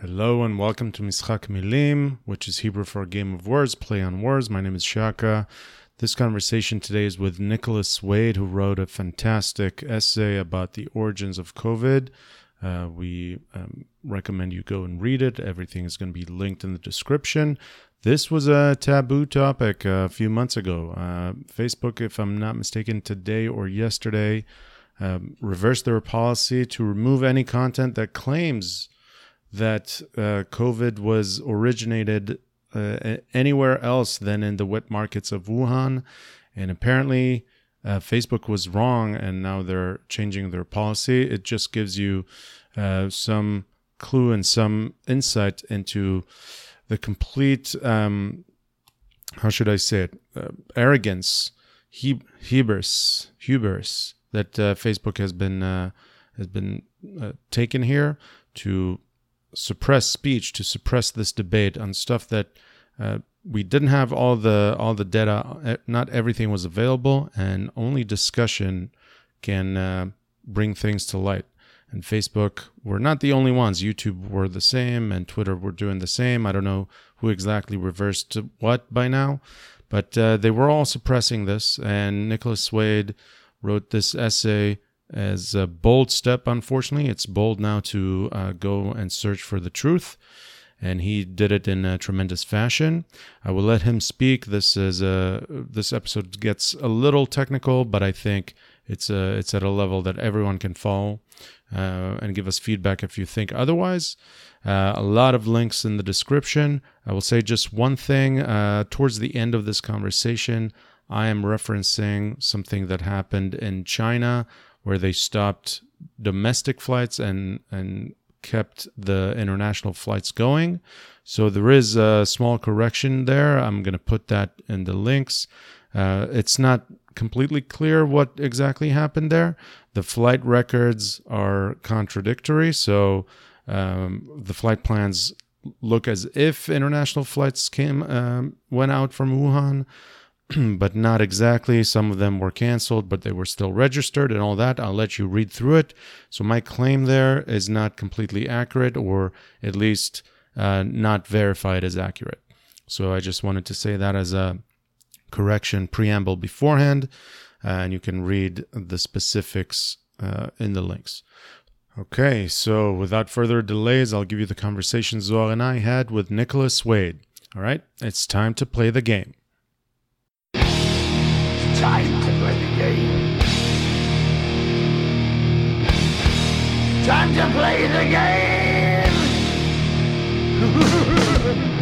Hello and welcome to Mischak Milim, which is Hebrew for game of words, play on words. My name is Shaka. This conversation today is with Nicholas Wade, who wrote a fantastic essay about the origins of COVID. Uh, we um, recommend you go and read it. Everything is going to be linked in the description. This was a taboo topic a few months ago. Uh, Facebook, if I'm not mistaken, today or yesterday, um, reversed their policy to remove any content that claims that uh, COVID was originated uh, anywhere else than in the wet markets of Wuhan. And apparently, uh, Facebook was wrong, and now they're changing their policy. It just gives you uh, some clue and some insight into the complete, um, how should I say it, uh, arrogance, hubris, hubris that uh, Facebook has been has been taken here to suppress speech, to suppress this debate on stuff that uh, we didn't have all the all the data. Not everything was available, and only discussion can uh, bring things to light. And Facebook were not the only ones. YouTube were the same, and Twitter were doing the same. I don't know who exactly reversed what by now, but uh, they were all suppressing this. And Nicholas Wade wrote this essay as a bold step. Unfortunately, it's bold now to uh, go and search for the truth, and he did it in a tremendous fashion. I will let him speak. This is a this episode gets a little technical, but I think it's a it's at a level that everyone can follow. Uh, and give us feedback if you think otherwise. Uh, a lot of links in the description. I will say just one thing uh, towards the end of this conversation. I am referencing something that happened in China where they stopped domestic flights and and kept the international flights going. So there is a small correction there. I'm going to put that in the links. Uh, it's not completely clear what exactly happened there. The flight records are contradictory. So um, the flight plans look as if international flights came um, went out from Wuhan. but not exactly. Some of them were canceled, but they were still registered and all that. I'll let you read through it. So my claim there is not completely accurate, or at least uh, not verified as accurate. So I just wanted to say that as a correction preamble beforehand, uh, and you can read the specifics uh, in the links. Okay, so without further delays, I'll give you the conversation Zohar and I had with Nicholas Wade. All right, it's time to play the game time to play the game. Time to play the game!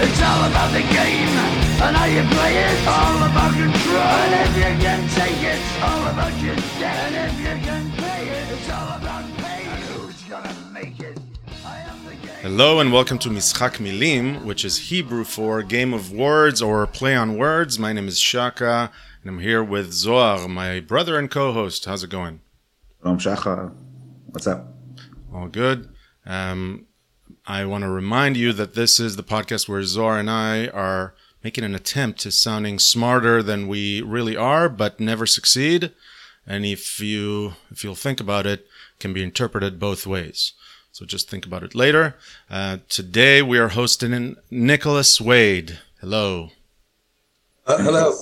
it's all about the game and how you play it. All about control. And if you can take it, all about your debt. And if you can pay it, it's all about pain. And who's gonna make it? Hello and welcome to Mischak Milim, which is Hebrew for game of words or play on words. My name is Shaka, and I'm here with Zohar, my brother and co-host. How's it going? Shalom Shaka. What's up? All good. Um, I want to remind you that this is the podcast where Zohar and I are making an attempt to sounding smarter than we really are, but never succeed. And if you if you'll think about it, can be interpreted both ways. So just think about it later. Uh, today we are hosting Nicholas Wade. Hello. Uh, hello.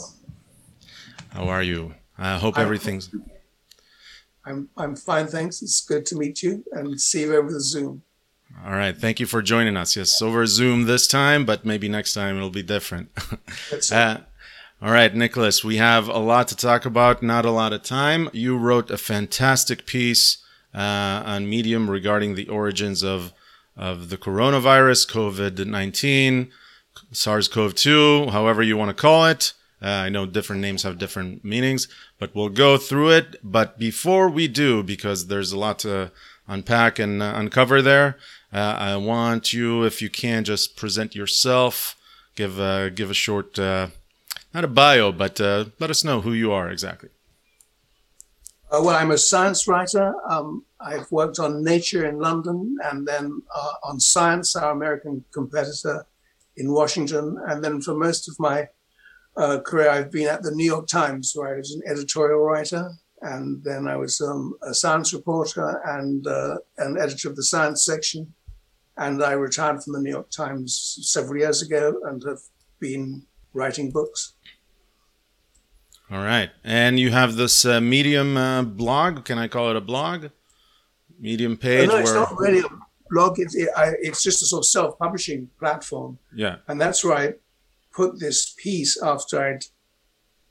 How are you? I hope everything's. I'm I'm fine, thanks. It's good to meet you and see you over the Zoom. All right. Thank you for joining us. Yes, over Zoom this time, but maybe next time it'll be different. uh, all right, Nicholas, we have a lot to talk about, not a lot of time. You wrote a fantastic piece uh, on Medium regarding the origins of, of the coronavirus, COVID 19, SARS CoV 2, however you want to call it. Uh, I know different names have different meanings, but we'll go through it. But before we do, because there's a lot to unpack and uh, uncover there, uh, I want you, if you can, just present yourself. Give uh, give a short, uh, not a bio, but uh, let us know who you are exactly. Uh, well, I'm a science writer. Um, I've worked on Nature in London and then uh, on Science, our American competitor, in Washington. And then for most of my career, I've been at the New York Times, where I was an editorial writer. And then I was um, a science reporter and uh, an editor of the science section. And I retired from the New York Times several years ago and have been writing books. All right. And you have this uh, Medium uh, blog. Can I call it a blog? Medium page. Oh, no, it's where... not really a blog. It's, it, I, it's just a sort of self publishing platform. Yeah. And that's where I put this piece after I'd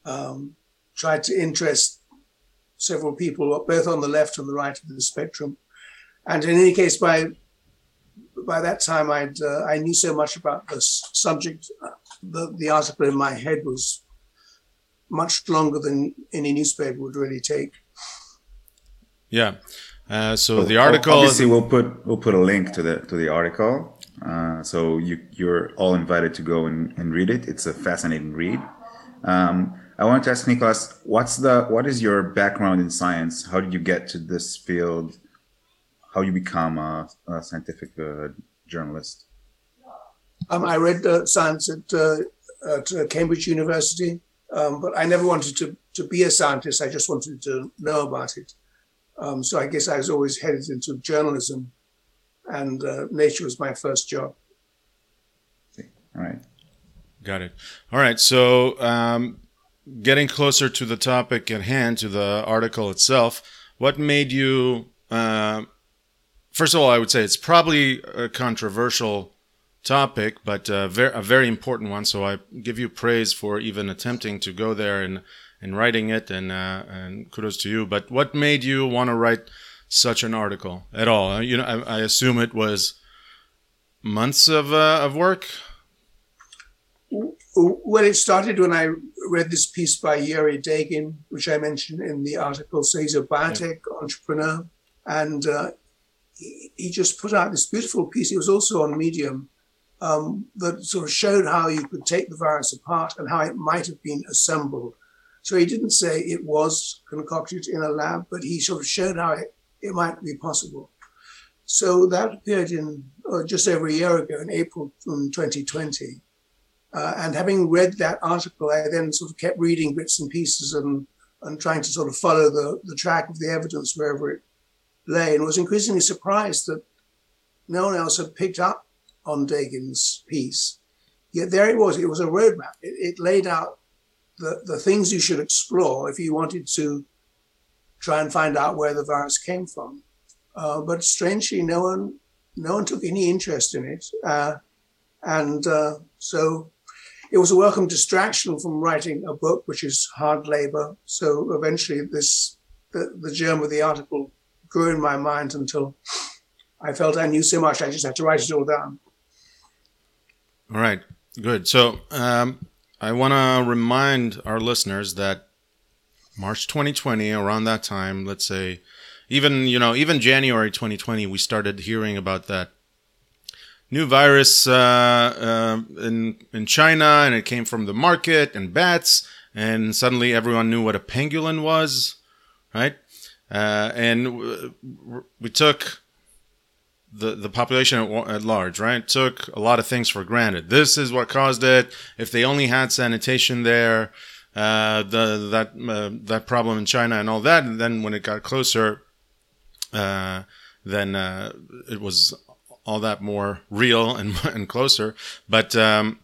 um, tried to interest several people, both on the left and the right of the spectrum. And in any case, by by that time, I'd uh, I knew so much about this subject. Uh, the the article in my head was much longer than any newspaper would really take. Yeah. Uh, so Well, the article. Obviously, we'll put we'll put a link to the to the article, uh, so you you're all invited to go and, and read it. It's a fascinating read. Um, I want to ask Nicholas, what's the what is your background in science? How did you get to this field? How you become a, a scientific uh, journalist? Um, I read uh, science at, uh, at uh, Cambridge University, um, but I never wanted to, to be a scientist. I just wanted to know about it. Um, so I guess I was always headed into journalism, and uh, nature was my first job. All right. Got it. All right. So, um, getting closer to the topic at hand, to the article itself, what made you? Uh, first of all, I would say it's probably a controversial topic, but uh, ver- a very important one. So I give you praise for even attempting to go there and and writing it, and uh, and kudos to you. But what made you want to write such an article at all? Uh, You know, I, I assume it was months of uh, of work. Well, it started when I read this piece by Yuri Dagin, which I mentioned in the article. So he's a biotech entrepreneur, and uh, he, just put out this beautiful piece. It was also on Medium um, that sort of showed how you could take the virus apart and how it might have been assembled. So he didn't say it was concocted in a lab, but he sort of showed how it, it might be possible. So that appeared in uh, just over a year ago, in April from 2020. Uh, and having read that article, I then sort of kept reading bits and pieces and, and trying to sort of follow the, the track of the evidence wherever it lay, and was increasingly surprised that no one else had picked up on Dagin's piece. Yet there it was. It was a roadmap. It, it laid out the, the things you should explore if you wanted to try and find out where the virus came from. Uh, but strangely, no one no one took any interest in it, uh, and uh, so it was a welcome distraction from writing a book, which is hard labor. So eventually, this the, the germ of the article grew in my mind until I felt I knew so much I just had to write it all down. All right, good. So um, I want to remind our listeners that March 2020, around that time, let's say, even you know, even January 2020, we started hearing about that new virus uh, uh, in in China, and it came from the market and bats, and suddenly everyone knew what a pangolin was, right? Uh, and w- we took the the population at, at large, right, took a lot of things for granted. This is what caused it. If they only had sanitation there, uh, the that uh, that problem in China and all that, and then when it got closer, uh, then uh, it was all that more real and and closer. But um,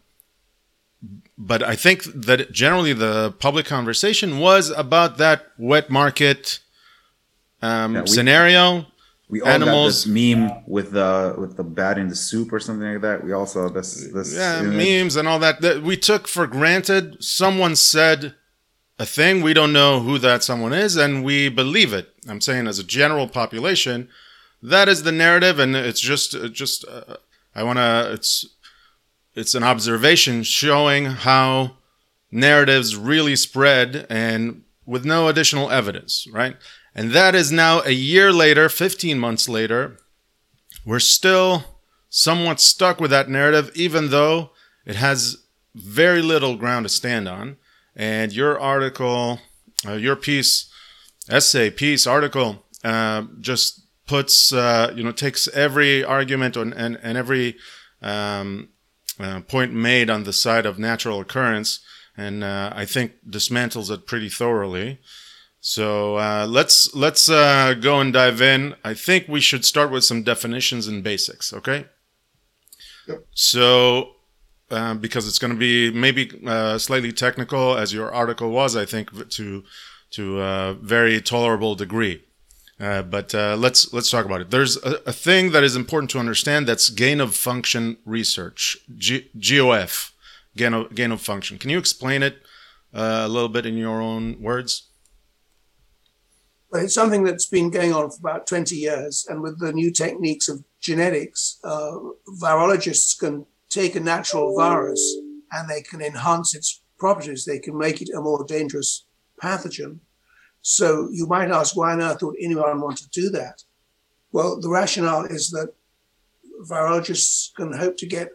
but I think that generally the public conversation was about that wet market um, Yeah, we- scenario. We all Animals- got this meme with the with the bat in the soup or something like that. We all saw this this yeah, image. memes and all that that we took for granted. Someone said a thing, we don't know who that someone is, and we believe it. I'm saying as a general population, that is the narrative, and it's just it just uh, I want to it's it's an observation showing how narratives really spread and with no additional evidence, right? And that is now a year later, 15 months later, we're still somewhat stuck with that narrative, even though it has very little ground to stand on. And your article, uh, your piece, essay, piece, article, uh, just puts, uh, you know, takes every argument on, and, and every um, uh, point made on the side of natural occurrence, and uh, I think dismantles it pretty thoroughly. So uh, let's let's uh, go and dive in. I think we should start with some definitions and basics. Okay. Yep. So uh, because it's going to be maybe uh, slightly technical, as your article was, I think, to to a very tolerable degree. Uh, but uh, let's let's talk about it. There's a, a, thing that is important to understand. That's gain of function research, G- GOF, gain of gain of function. Can you explain it uh, a little bit in your own words? Well, it's something that's been going on for about 20 years, and with the new techniques of genetics, uh, virologists can take a natural virus and they can enhance its properties. They can make it a more dangerous pathogen. So you might ask, why on earth would anyone want to do that? Well, the rationale is that virologists can hope to get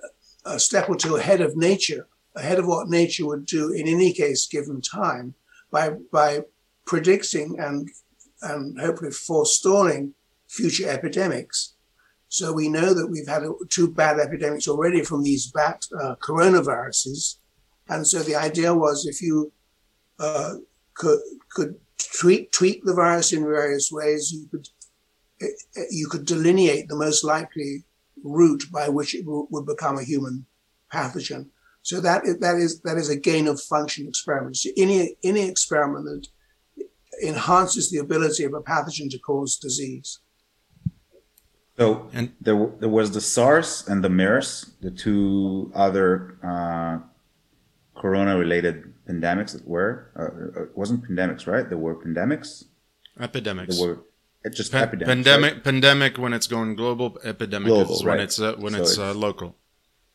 a step or two ahead of nature, ahead of what nature would do in any case given time, by by predicting and and hopefully forestalling future epidemics. So we know that we've had two bad epidemics already from these bat uh, coronaviruses, and so the idea was if you uh, could could tweak tweak the virus in various ways, you could you could delineate the most likely route by which it w- would become a human pathogen. So that is, that is that is a gain of function experiment. So any any experiment that enhances the ability of a pathogen to cause disease. So and there, there was the SARS and the MERS, the two other uh, corona-related pandemics that were. Uh, it wasn't pandemics, right? There were pandemics. Epidemics. There were it just pa- epidemics. Pandemic, right? pandemic when it's going global. Epidemic Global, is when right. it's uh, when So it's, it's- uh, local.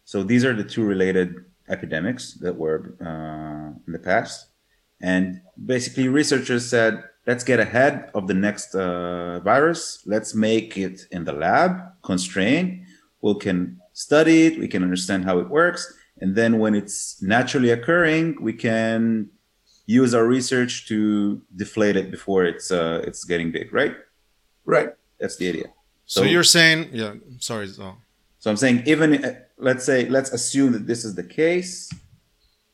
So these are the two related epidemics that were uh, in the past, and basically researchers said, let's get ahead of the next uh, virus. Let's make it in the lab, constrained. We can study it. We can understand how it works, and then when it's naturally occurring, we can use our research to deflate it before it's uh, it's getting big. Right? Right. That's the idea. So, So- you're saying, yeah. Sorry, Zal. So I'm saying, even uh, let's say, let's assume that this is the case.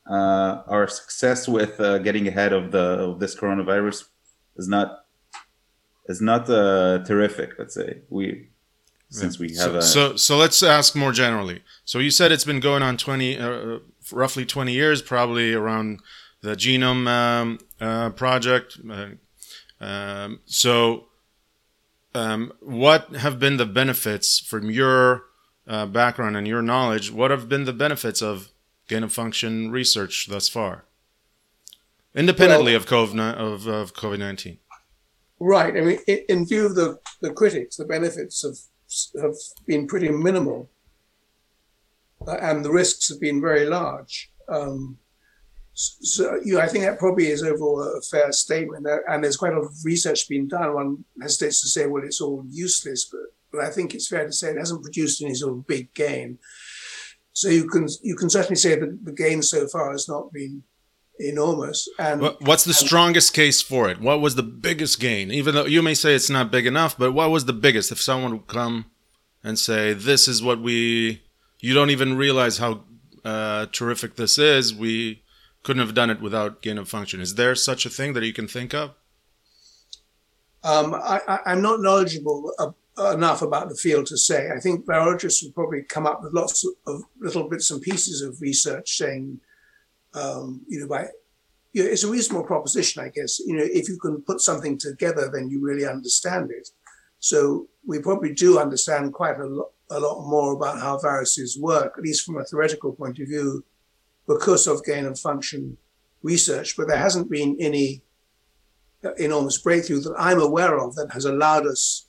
Uh, our success with uh, getting ahead of the of this coronavirus is not is not uh, terrific. Let's say we since we have so, a so so let's ask more generally. So you said it's been going on twenty, uh, roughly twenty years, probably around the genome um, uh, project. Uh, um, so, um, what have been the benefits from your uh, background and your knowledge? What have been the benefits of gain of function research thus far, independently of COVID of, of COVID nineteen? Right. I mean, in view of the, the critics, the benefits have have been pretty minimal, uh, and the risks have been very large. Um, so, you know, I think that probably is overall a fair statement. Uh, And there's quite a lot of research being done. One hesitates to say, well, it's all useless, but but I think it's fair to say it hasn't produced any sort of big gain. So you can you can certainly say that the gain so far has not been enormous. And What's the strongest case for it? What was the biggest gain? Even though you may say it's not big enough, but what was the biggest? If someone would come and say, "This is what we," you don't even realize how uh, terrific this is. We couldn't have done it without gain of function. Is there such a thing that you can think of? Um, I, I, I'm not knowledgeable uh, enough about the field to say. I think biologists would probably come up with lots of, little bits and pieces of research saying, um, you know, by you know, it's a reasonable proposition, I guess. You know, if you can put something together, then you really understand it. So we probably do understand quite a lot, a lot more about how viruses work, at least from a theoretical point of view, because of gain of function research. But there hasn't been any enormous breakthrough that I'm aware of that has allowed us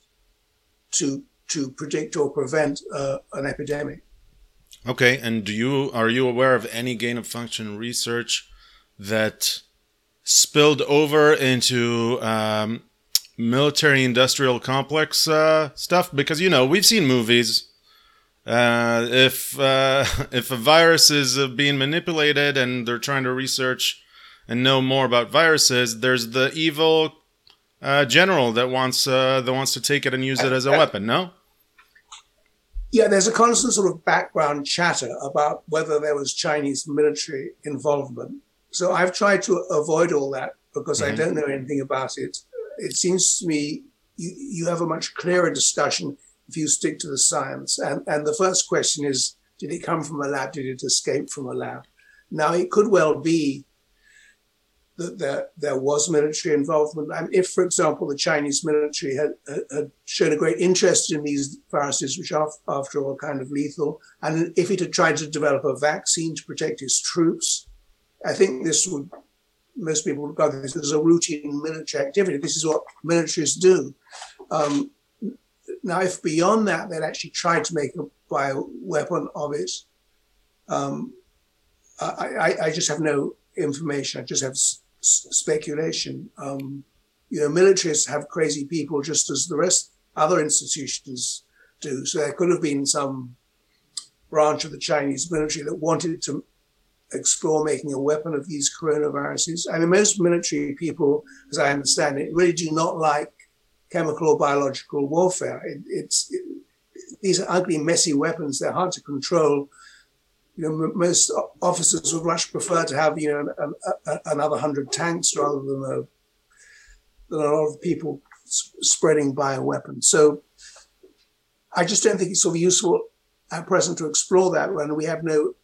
to to predict or prevent uh, an epidemic. Okay, and do you are you aware of any gain of function research that spilled over into um, military industrial complex uh, stuff? Because you know we've seen movies. Uh, if uh, if a virus is uh, being manipulated and they're trying to research and know more about viruses, there's the evil uh, general that wants uh, that wants to take it and use it as a weapon. No. Yeah, there's a constant sort of background chatter about whether there was Chinese military involvement. So I've tried to avoid all that because I Mhm. don't know anything about it. It seems to me you, you have a much clearer discussion if you stick to the science. And, and the first question is did it come from a lab? Did it escape from a lab? Now, it could well be that there, there was military involvement. And if, for example, the Chinese military had, had- shown a great interest in these viruses, which are, after all, kind of lethal, and if it had tried to develop a vaccine to protect its troops, I think this would, most people would regard this as a routine military activity. This is what militaries do. Um, now, if beyond that they'd actually tried to make a bioweapon of it, um, I, I, I just have no information. I just have speculation. Um, you know, militaries have crazy people just as the rest other institutions do. So there could have been some branch of the Chinese military that wanted to explore making a weapon of these coronaviruses. I mean, most military people, as I understand it, really do not like chemical or biological warfare. It, it's it, these are ugly, messy weapons. They're hard to control. You know, most officers would much prefer to have you know an, another hundred tanks rather than a than a lot of people s- spreading bioweapons. So I just don't think it's sort of useful at present to explore that when we have no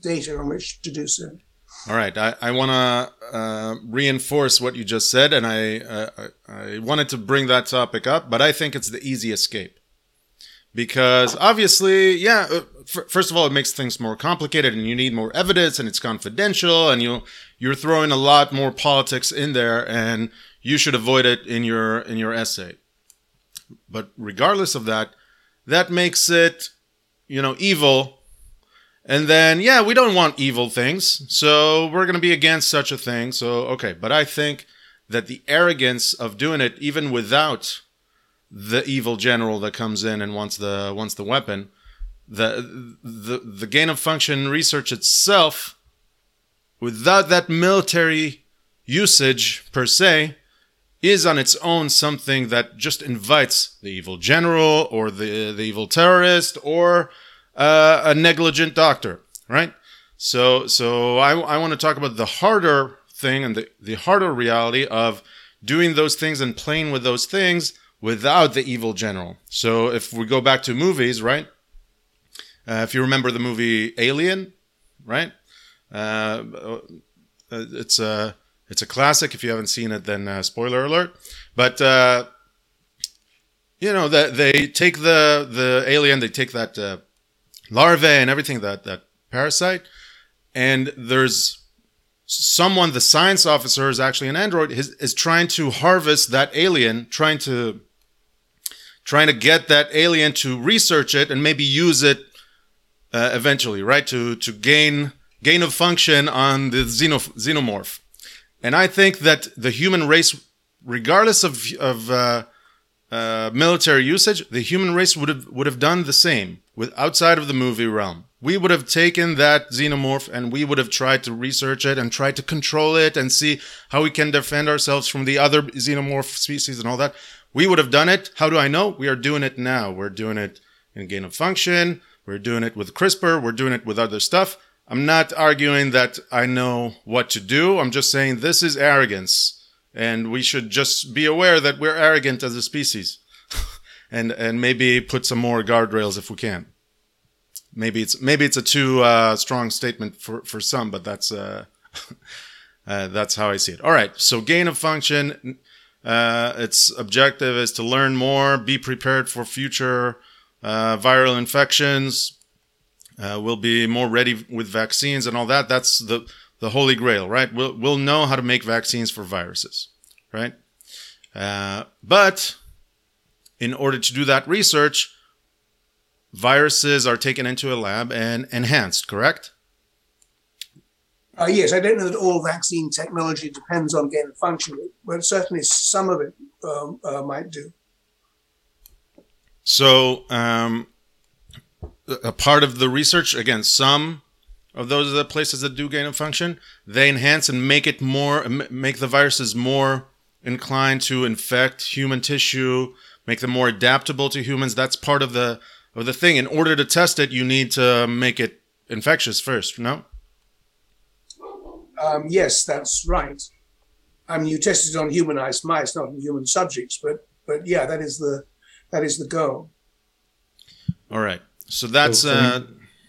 data on which to do so. All right, I, I want to uh, reinforce what you just said, and I, uh, I I wanted to bring that topic up, but I think it's the easy escape because obviously, yeah. Uh, first of all, it makes things more complicated, and you need more evidence, and it's confidential, and you you're throwing a lot more politics in there, and you should avoid it in your in your essay. But regardless of that, that makes it, you know, evil and then, yeah, we don't want evil things, so we're going to be against such a thing. So, okay, but I think that the arrogance of doing it, even without the evil general that comes in and wants the wants the weapon, the the the gain of function research itself, without that military usage per se, is on its own something that just invites the evil general or the the evil terrorist or uh, a negligent doctor, right? So, so I, I want to talk about the harder thing and the, the harder reality of doing those things and playing with those things without the evil general. So, if we go back to movies, right? Uh, if you remember the movie Alien, right? Uh, uh, it's a it's a classic. If you haven't seen it, then uh, spoiler alert. But uh, you know that they take the the alien, they take that uh, larvae and everything that that parasite and there's someone the science officer is actually an android is, is trying to harvest that alien trying to trying to get that alien to research it and maybe use it uh, eventually right to to gain gain of function on the xeno, xenomorph and i think that the human race regardless of of uh, uh, military usage, the human race would have would have done the same with outside of the movie realm. We would have taken that xenomorph and we would have tried to research it and tried to control it and see how we can defend ourselves from the other xenomorph species and all that. We would have done it. How do I know? We are doing it now. We're doing it in gain of function. We're doing it with CRISPR. We're doing it with other stuff. I'm not arguing that I know what to do. I'm just saying this is arrogance and we should just be aware that we're arrogant as a species and and maybe put some more guardrails if we can maybe it's maybe it's a too uh, strong statement for for some but that's uh, uh, that's how i see it all right so gain of function uh, its objective is to learn more be prepared for future uh, viral infections uh, we'll be more ready with vaccines and all that that's the the holy grail, right? We'll we'll know how to make vaccines for viruses, right? Uh, but in order to do that research, viruses are taken into a lab and enhanced, correct? Uh, yes, I don't know that all vaccine technology depends on gain of function, but certainly some of it um, uh, might do. So, um, a part of the research, again, some of those are the places that do gain of function, they enhance and make it more, make the viruses more inclined to infect human tissue, make them more adaptable to humans. That's part of the of the thing. In order to test it, you need to make it infectious first. No. Um, yes, that's right. I mean, you tested it on humanized mice, not on human subjects, but but yeah, that is the that is the goal. All right. So that's So- so uh,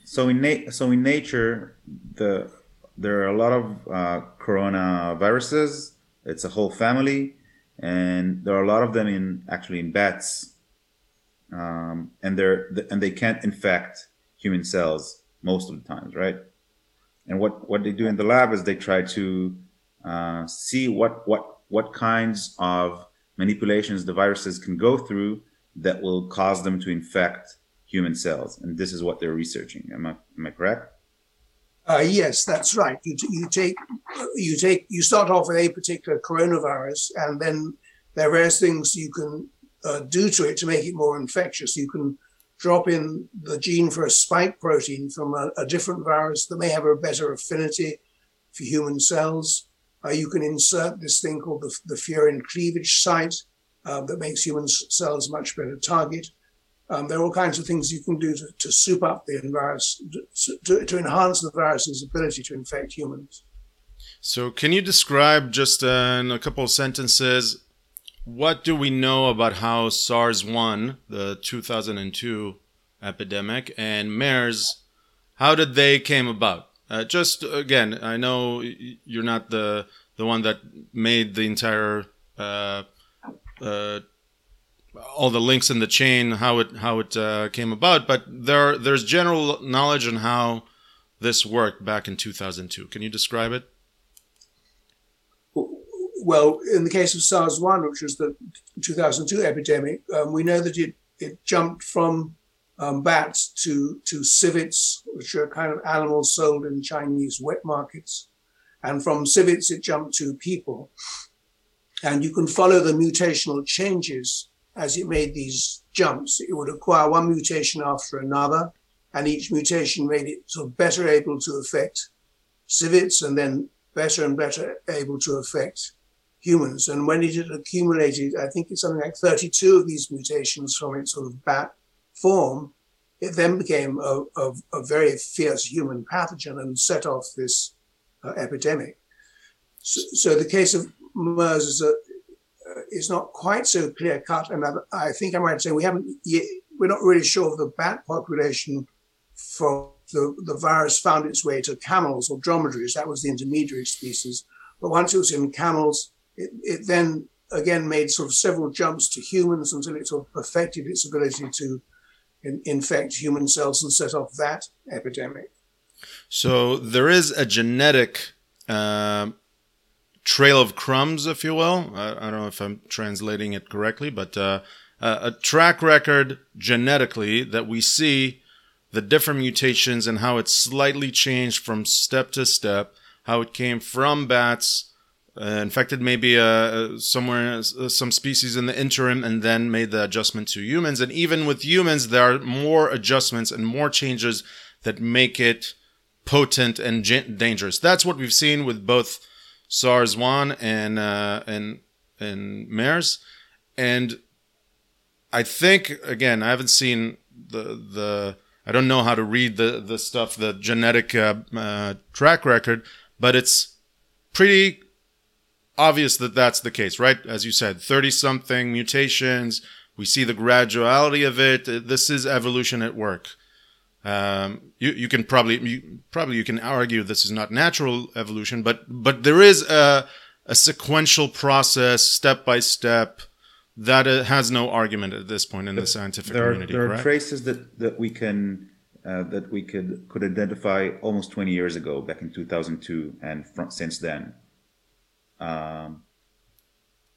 So in na- so in nature, the there are a lot of uh, coronaviruses. It's a whole family, and there are a lot of them in actually in bats, um, and they're and they can't infect human cells most of the times, right? And what what they do in the lab is they try to uh, see what what what kinds of manipulations the viruses can go through that will cause them to infect human cells, and this is what they're researching. Am I am I correct? Uh, yes, that's right. You, t- you take you take you start off with a particular coronavirus, and then there are various things you can uh, do to it to make it more infectious. You can drop in the gene for a spike protein from a, a different virus that may have a better affinity for human cells. Uh, you can insert this thing called the, the furin cleavage site uh, that makes human cells much better target. Um, there are all kinds of things you can do to, to soup up the virus, to, to enhance the virus's ability to infect humans. So, can you describe just uh, in a couple of sentences what do we know about how SARS 1, the 2002 epidemic, and MERS, how did they came about? Uh, just again, I know you're not the the one that made the entire uh, uh, all the links in the chain, how it how it uh, came about, but there there's general knowledge on how this worked back in 2002. Can you describe it? Well, in the case of SARS 1, which was the 2002 epidemic, um, we know that it, it jumped from um, bats to, to civets, which are kind of animals sold in Chinese wet markets. And from civets, it jumped to people. And you can follow the mutational changes as it made these jumps. It would acquire one mutation after another, and each mutation made it sort of better able to affect civets and then better and better able to affect humans. And when it had accumulated, I think it's something like 32 of these mutations from its sort of bat form, it then became a, a, a very fierce human pathogen and set off this uh, epidemic. So, so the case of MERS is, a, uh, is not quite so clear cut. And I, I think I might say we haven't yet, we're not really sure of the bat population for the, the virus found its way to camels or dromedaries. That was the intermediary species. But once it was in camels, it, it then again made sort of several jumps to humans until it sort of perfected its ability to in, infect human cells and set off that epidemic. So there is a genetic uh, trail of crumbs, if you will. I, I don't know if I'm translating it correctly, but uh, a a track record genetically that we see the different mutations and how it slightly changed from step to step, how it came from bats. Uh, infected maybe uh, somewhere uh, some species in the interim and then made the adjustment to humans and even with humans there are more adjustments and more changes that make it potent and dangerous. That's what we've seen with both SARS one and uh, and and MERS, and I think again I haven't seen the the I don't know how to read the the stuff the genetic uh, uh, track record, but it's pretty obvious that that's the case, right? As you said, thirty something mutations. We see the graduality of it. This is evolution at work. Um, you you can probably you, probably you can argue this is not natural evolution, but but there is a a sequential process, step by step, that uh, has no argument at this point in the scientific there are, community. there are traces that, that we can uh, that we could could identify almost 20 years ago back in 2002 and from since then um,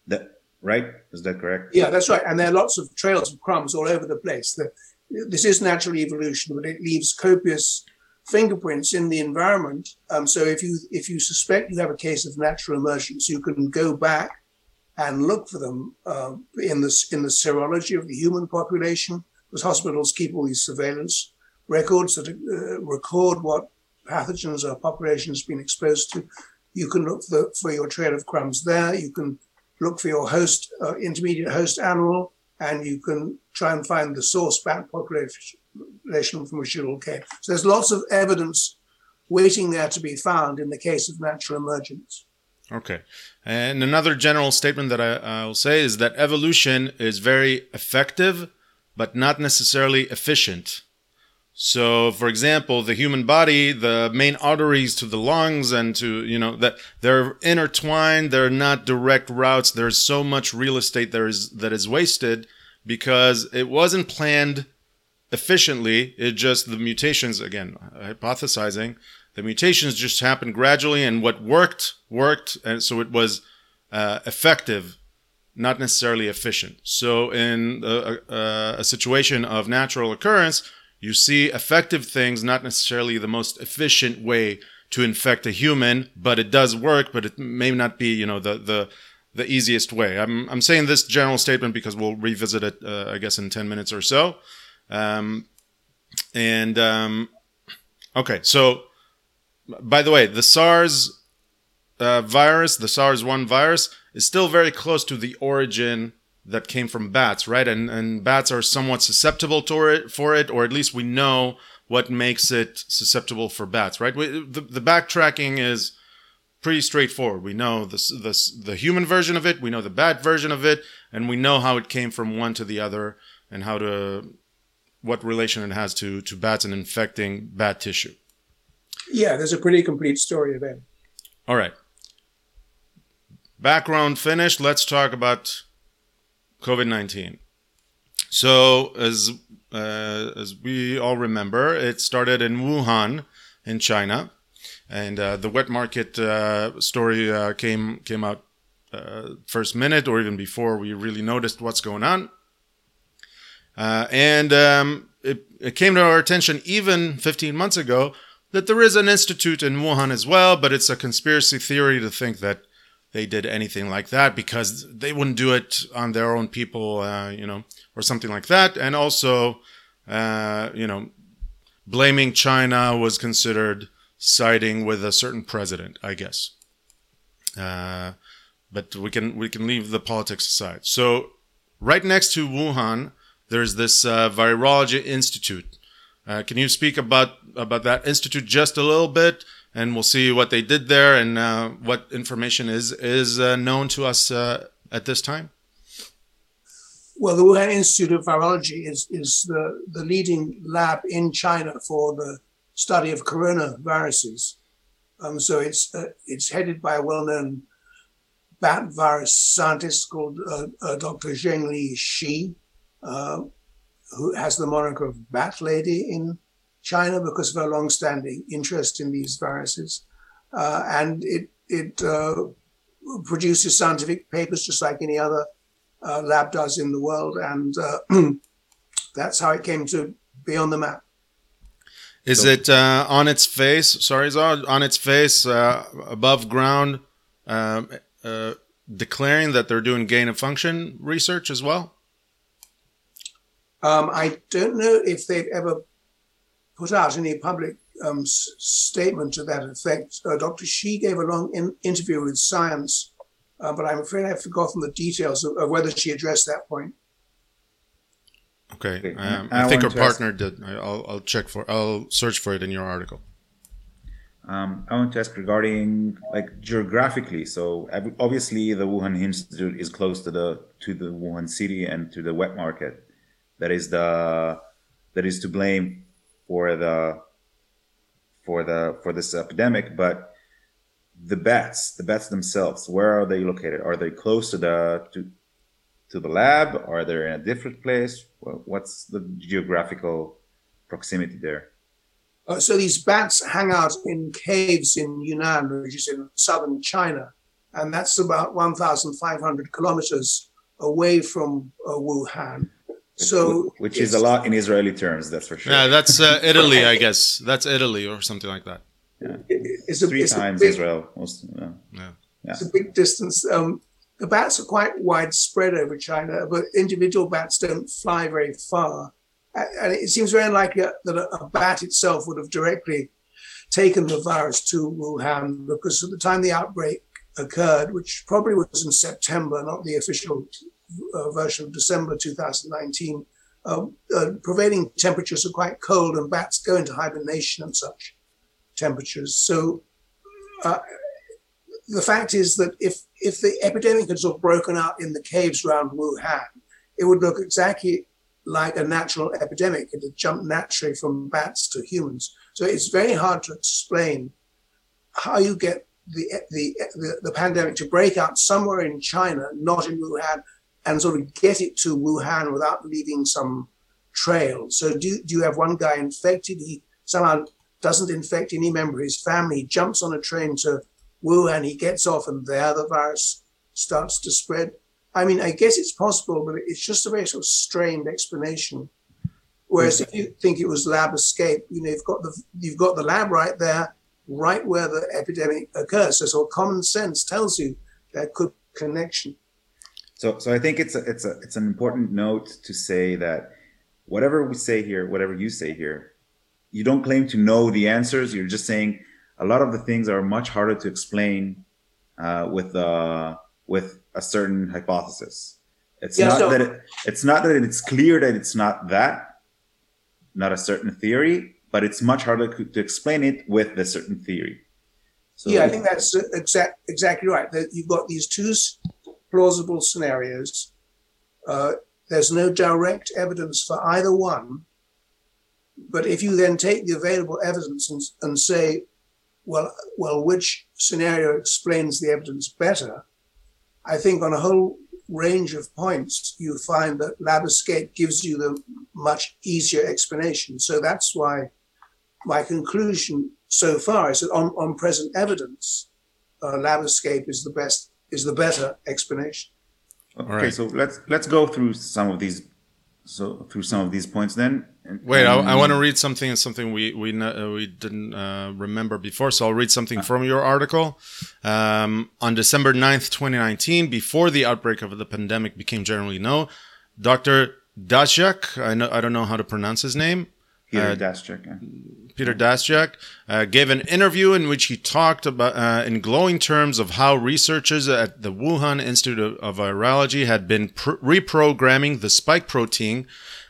that right is that correct Yeah, that's right. And there are lots of trails of crumbs all over the place. This is natural evolution, but it leaves copious fingerprints in the environment. Um, so if you if you suspect you have a case of natural emergence, you can go back and look for them uh, in the in the serology of the human population, because hospitals keep all these surveillance records that uh, record what pathogens our population has been exposed to. You can look for, for your trail of crumbs there. You can look for your host, uh, intermediate host animal, and you can try and find the source bat population from which it all came. So there's lots of evidence waiting there to be found in the case of natural emergence. Okay. And another general statement that I, I will say is that evolution is very effective, but not necessarily efficient. So, for example, the human body, the main arteries to the lungs and to, you know, that they're intertwined. They're not direct routes. There's so much real estate there is that is wasted because it wasn't planned efficiently. It just, the mutations, again, hypothesizing, the mutations just happened gradually and what worked, worked. And so it was uh, effective, not necessarily efficient. So in a, a, a situation of natural occurrence, you see effective things, not necessarily the most efficient way to infect a human, but it does work, but it may not be, you know, the, the, the easiest way. I'm, I'm saying this general statement because we'll revisit it, uh, I guess, in 10 minutes or so. Um, and, um, okay, so by the way, the SARS uh, virus, the SARS 1 virus, is still very close to the origin that came from bats, right? And and bats are somewhat susceptible to it for it, or at least we know what makes it susceptible for bats, right? We, the the backtracking is pretty straightforward. We know the the the human version of it, we know the bat version of it, and we know how it came from one to the other, and how to what relation it has to to bats and infecting bat tissue. Yeah, there's a pretty complete story of it. All right. Background finished. Let's talk about COVID 19. So, as, uh, as we all remember, it started in Wuhan in China. And uh, the wet market uh, story uh, came, came out uh, first minute or even before we really noticed what's going on. Uh, and um, it, it came to our attention even 15 months ago that there is an institute in Wuhan as well, but it's a conspiracy theory to think that they did anything like that because they wouldn't do it on their own people, uh, you know, or something like that. And also, uh, you know, blaming China was considered siding with a certain president, I guess. Uh, but we can we can leave the politics aside. So, right next to Wuhan, there's this uh, virology institute. Uh, can you speak about about that institute just a little bit? And we'll see what they did there and uh, what information is is uh, known to us uh, at this time. Well, the Wuhan Institute of Virology is is the, the leading lab in China for the study of coronaviruses. Um, so it's uh, it's headed by a well-known bat virus scientist called uh, uh, Dr. Zhengli Shi, who has the moniker of Bat Lady in China because of our long-standing interest in these viruses, uh, and it it uh, produces scientific papers just like any other uh, lab does in the world, and uh, that's how it came to be on the map. Is so, it uh, on its face? Sorry, on its face uh, above ground, um, declaring that they're doing gain of function research as well? Um, I don't know if they've ever put out any public um, s- statement to that effect. Uh, Dr. Shi gave a long in- interview with Science, uh, but I'm afraid I've forgotten the details of, of whether she addressed that point. Okay, um, I, I, think her partner ask, did. I'll, I'll check for. I'll search for it in your article. Um, I want to ask regarding like geographically. So obviously, the Wuhan Institute is close to the to the Wuhan city and to the wet market. That is the that is to blame for the for the for this epidemic but the bats the bats themselves where are they located? Are they close to the to to the lab? Are they in a different place? What's the geographical proximity there? Uh, so these bats hang out in caves in yunnan which is in southern china and that's about 1500 kilometers away from uh, wuhan so, which is a lot in Israeli terms, that's for sure. Yeah, that's uh, Italy, I guess. That's Italy or something like that. Yeah. It's a, Three it's times big, Israel. Most, yeah. yeah. It's a big distance. Um, the bats are quite widespread over China, but individual bats don't fly very far. And it seems very unlikely that a, bat itself would have directly taken the virus to Wuhan because at the time the outbreak occurred, which probably was in September, not the official version of December 2019, uh, uh, prevailing temperatures are quite cold and bats go into hibernation at such temperatures. So uh, the fact is that if, if the epidemic had sort of broken out in the caves around Wuhan, it would look exactly like a natural epidemic. It had jumped naturally from bats to humans. So it's very hard to explain how you get the, the, the, the pandemic to break out somewhere in China, not in Wuhan, and sort of get it to Wuhan without leaving some trail. So do, do you have one guy infected? He somehow doesn't infect any member of his family. He jumps on a train to Wuhan, he gets off, and there the virus starts to spread. I mean, I guess it's possible, but it's just a very sort of strained explanation. Whereas if you think it was lab escape, you know, you've got the you've got the lab right there, right where the epidemic occurs. So, so common sense tells you there could connection. So, so I think it's a, it's a, it's an important note to say that whatever we say here, whatever you say here, you don't claim to know the answers. You're just saying a lot of the things are much harder to explain uh, with uh, with a certain hypothesis. It's Yeah, not so- that it, it's not that it's clear that it's not that, not a certain theory, but it's much harder to explain it with a certain theory. So yeah, I think that's exact, exactly right. That you've got these two plausible scenarios. Uh, there's no direct evidence for either one. But if you then take the available evidence and, and say, well, well, which scenario explains the evidence better? I think on a whole range of points, you find that lab escape gives you the much easier explanation. So that's why my conclusion so far is that on, on present evidence, uh, lab escape is the best is the better explanation. okay, right. so let's let's go through some of these so through some of these points then. And- Wait, I, I want to read something and something we we kn- uh, we didn't uh, remember before. So I'll read something from your article. Um, on December 9th, 2019, before the outbreak of the pandemic became generally known, Dr. Daszak, I know I don't know how to pronounce his name, Peter uh, yeah. Peter Daszak, uh, gave an interview in which he talked about, uh, in glowing terms, of how researchers at the Wuhan Institute of, of Virology had been pr- reprogramming the spike protein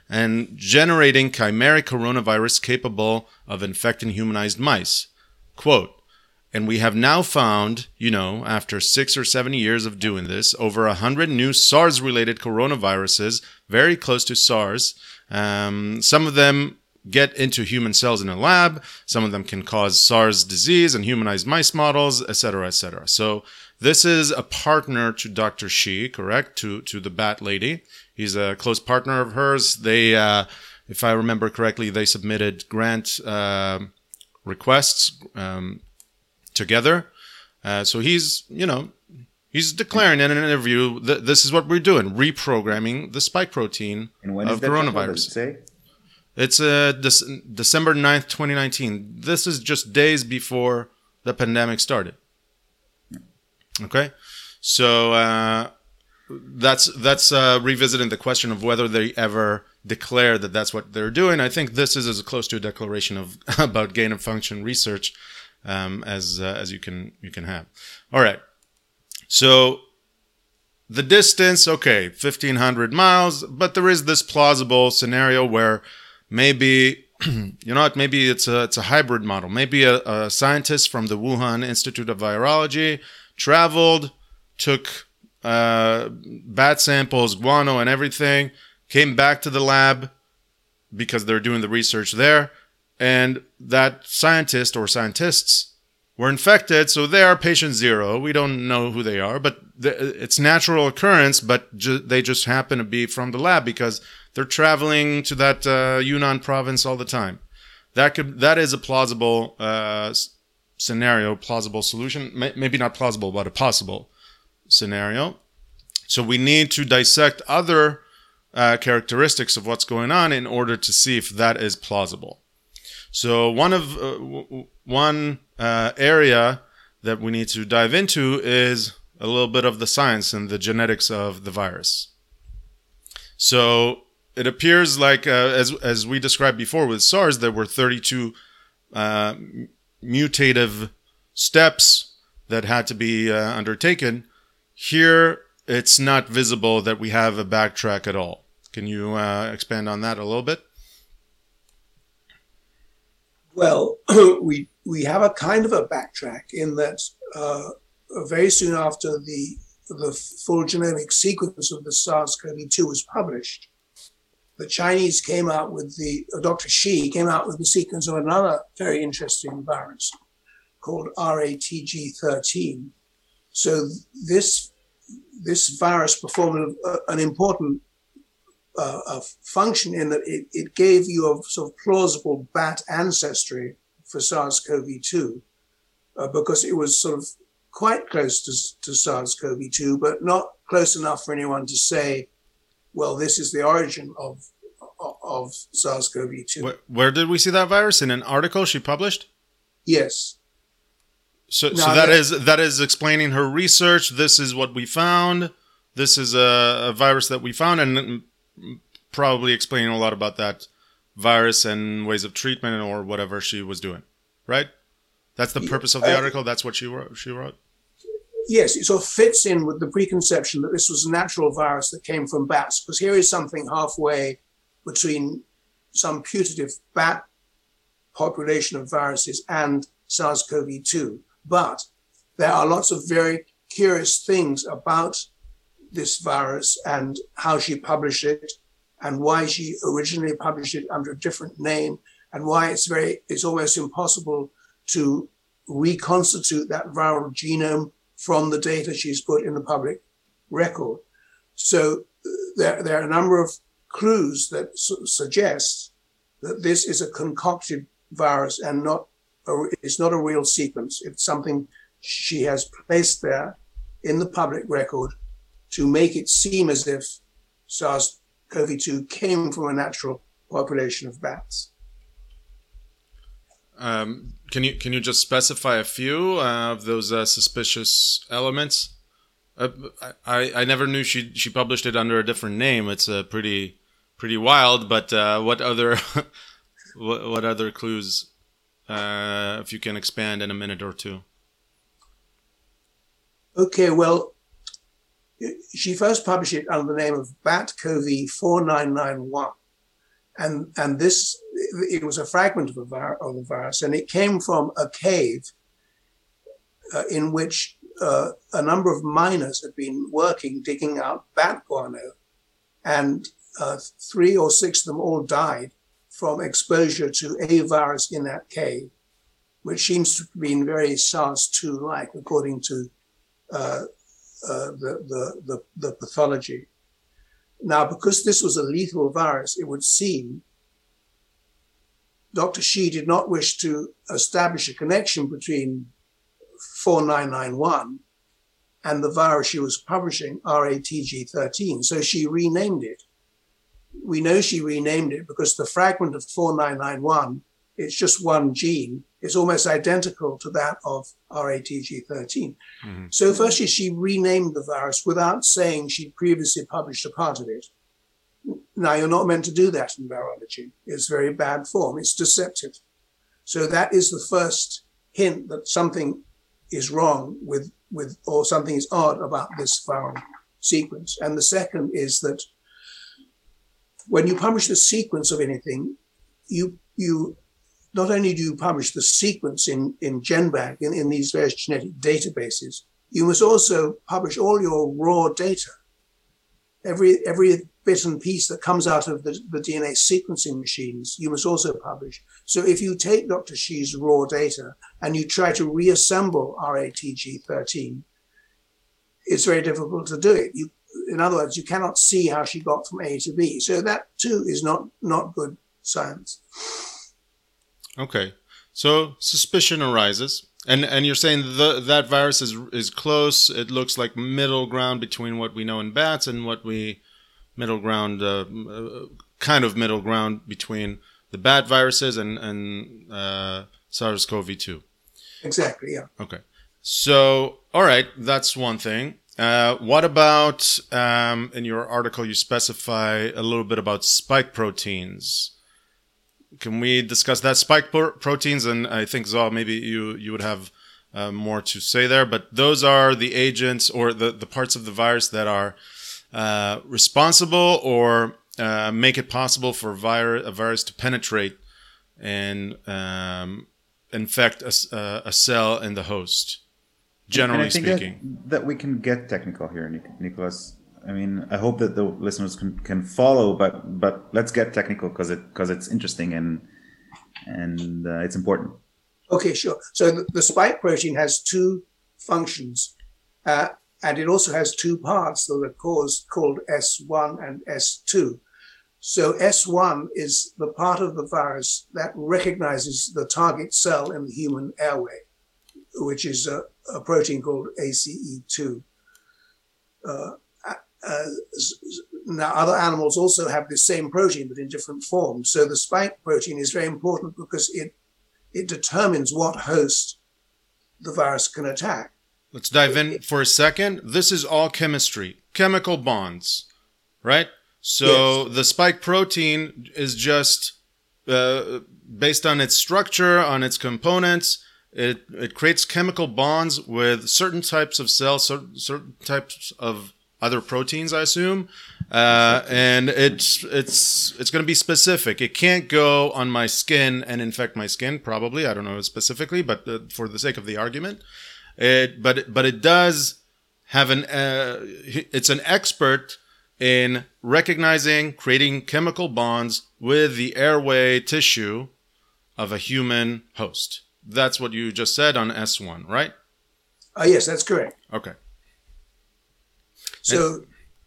and generating chimeric coronavirus capable of infecting humanized mice. Quote, and we have now found, you know, after six or seven years of doing this, over a hundred new SARS related coronaviruses, very close to SARS. Um, some of them get into human cells in a lab. Some of them can cause SARS disease and humanized mice models, etc., cetera, et cetera. So this is a partner to Dr. Shi, correct? To to the bat lady. He's a close partner of hers. They, uh, if I remember correctly, they submitted grant uh, requests um, together. Uh, so he's, you know, he's declaring in an interview that this is what we're doing, reprogramming the spike protein And when is of that? What does coronavirus. It's uh, Dec- December 9th, 2019. This is just days before the pandemic started. Okay? So uh, that's that's uh, revisiting the question of whether they ever declare that that's what they're doing. I think this is as close to a declaration of about gain of function research um, as uh, as you can you can have. All right. So the distance, okay, 1500 miles, but there is this plausible scenario where maybe you know what? Maybe it's a it's a hybrid model. Maybe a, a scientist from the wuhan institute of virology traveled took uh, bat samples guano and everything came back to the lab because they're doing the research there and that scientist or scientists were infected so they are patient zero. We don't know who they are but th- it's natural occurrence but ju- they just happen to be from the lab because they're traveling to that uh, yunnan province all the time. That could that is a plausible uh, scenario plausible solution. May- maybe not plausible but a possible scenario. So we need to dissect other uh, characteristics of what's going on in order to see if that is plausible. So one of uh, w- one uh, area that we need to dive into is a little bit of the science and the genetics of the virus. So it appears like uh, as as we described before with SARS, there were 32 uh, mutative steps that had to be uh, undertaken. Here, it's not visible that we have a backtrack at all. Can you uh, expand on that a little bit? Well, we we have a kind of a backtrack in that uh, very soon after the the full genomic sequence of the SARS-CoV-2 was published, the Chinese came out with the uh, Dr. Shi came out with the sequence of another very interesting virus called RATG13. So this this virus performed an important uh, a function in that it, it gave you a sort of plausible bat ancestry for SARS-CoV-2 uh, because it was sort of quite close to, to SARS-CoV-2, but not close enough for anyone to say, well, this is the origin of of SARS-CoV-2. Where, where did we see that virus in an article she published? Yes. So, No, so that that- is that is explaining her research. This is what we found. This is a, a virus that we found, and mm, probably explaining a lot about that virus and ways of treatment or whatever she was doing. Right? That's the purpose of the uh, article. That's what she wrote. She wrote. Yes, it sort of fits in with the preconception that this was a natural virus that came from bats, because here is something halfway between some putative bat population of viruses and SARS-CoV-2. But there are lots of very curious things about this virus and how she published it and why she originally published it under a different name and why it's very it's almost impossible to reconstitute that viral genome from the data she's put in the public record. So uh, there, there are a number of clues that su- suggest that this is a concocted virus and not a, it's not a real sequence. It's something she has placed there in the public record to make it seem as if SARS-CoV-2 came from a natural population of bats. Um, can you can you just specify a few uh, of those uh, suspicious elements? Uh, I I never knew she she published it under a different name. It's uh, pretty pretty wild. But uh, what other what, what other clues? Uh, if you can expand in a minute or two. Okay, well, she first published it under the name of BAT-CoV 4991. And, and this, it was a fragment of, a vir- of the virus, and it came from a cave uh, in which uh, a number of miners had been working, digging out bat guano. And uh, three or six of them all died from exposure to a virus in that cave, which seems to have been very SARS-2 like, according to uh, uh, the, the, the, the pathology. Now, because this was a lethal virus, it would seem Dr. Shi did not wish to establish a connection between 4991 and the virus she was publishing, RATG13. So she renamed it. We know she renamed it because the fragment of 4991, it's just one gene, is almost identical to that of RATG13. Mm-hmm. So firstly, she renamed the virus without saying she'd previously published a part of it. Now, you're not meant to do that in virology. It's very bad form. It's deceptive. So that is the first hint that something is wrong with, with or something is odd about this viral sequence. And the second is that when you publish the sequence of anything, you you not only do you publish the sequence in, in GenBank, in, in these various genetic databases, you must also publish all your raw data. Every, every bit and piece that comes out of the, the DNA sequencing machines, you must also publish. So if you take Dr. Shi's raw data and you try to reassemble RATG13, it's very difficult to do it. You, in other words, you cannot see how she got from A to B. So that too is not, not good science. Okay, so suspicion arises, and and you're saying the, that virus is is close. It looks like middle ground between what we know in bats and what we middle ground, uh, uh, kind of middle ground between the bad viruses and and uh, SARS-CoV-2. Exactly, yeah. Okay. So, all right, that's one thing. Uh, what about um, in your article? You specify a little bit about spike proteins. Can we discuss that spike pro- proteins? And I think Zal, maybe you you would have uh, more to say there, but those are the agents or the, the parts of the virus that are uh, responsible or uh, make it possible for vir- a virus to penetrate and um, infect a, s- uh, a cell in the host. Generally And I think speaking, that, that we can get technical here, Nicholas. I mean, I hope that the listeners can, can follow, but but let's get technical because it because it's interesting and and uh, it's important. Okay, sure. So the, the spike protein has two functions, uh, and it also has two parts that are cause, called S1 and S2. So S1 is the part of the virus that recognizes the target cell in the human airway, which is a, a protein called ACE2. Uh, uh, s- now, other animals also have the same protein, but in different forms. So the spike protein is very important because it it determines what host the virus can attack. Let's dive in for a second. This is all chemistry, chemical bonds, right? So the spike protein is just uh, based on its structure, on its components. It, it creates chemical bonds with certain types of cells, cer- certain types of other proteins, I assume, uh, and it's it's it's going to be specific. It can't go on my skin and infect my skin. Probably, I don't know specifically, but uh, for the sake of the argument, it but but it does have an uh, it's an expert in recognizing creating chemical bonds with the airway tissue of a human host. That's what you just said on S1, right? Uh, yes, that's correct. Okay. So,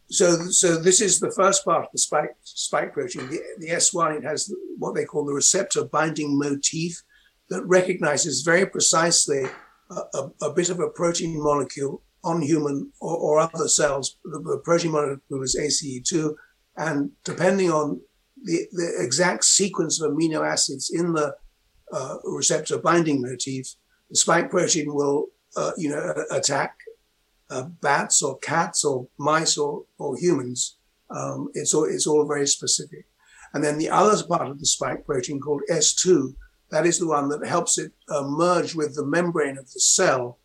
so, so this is the first part of the spike spike protein. The, the S1 it has what they call the receptor binding motif that recognizes very precisely a, a, bit of a protein molecule on human or, or other cells. The, the protein molecule is ACE2, and depending on the, the exact sequence of amino acids in the uh, receptor binding motif, the spike protein will, uh, you know, attack uh, bats or cats or mice or, or humans. Um, it's all it's all very specific. And then the other part of the spike protein called S2, that is the one that helps it uh, merge with the membrane of the cell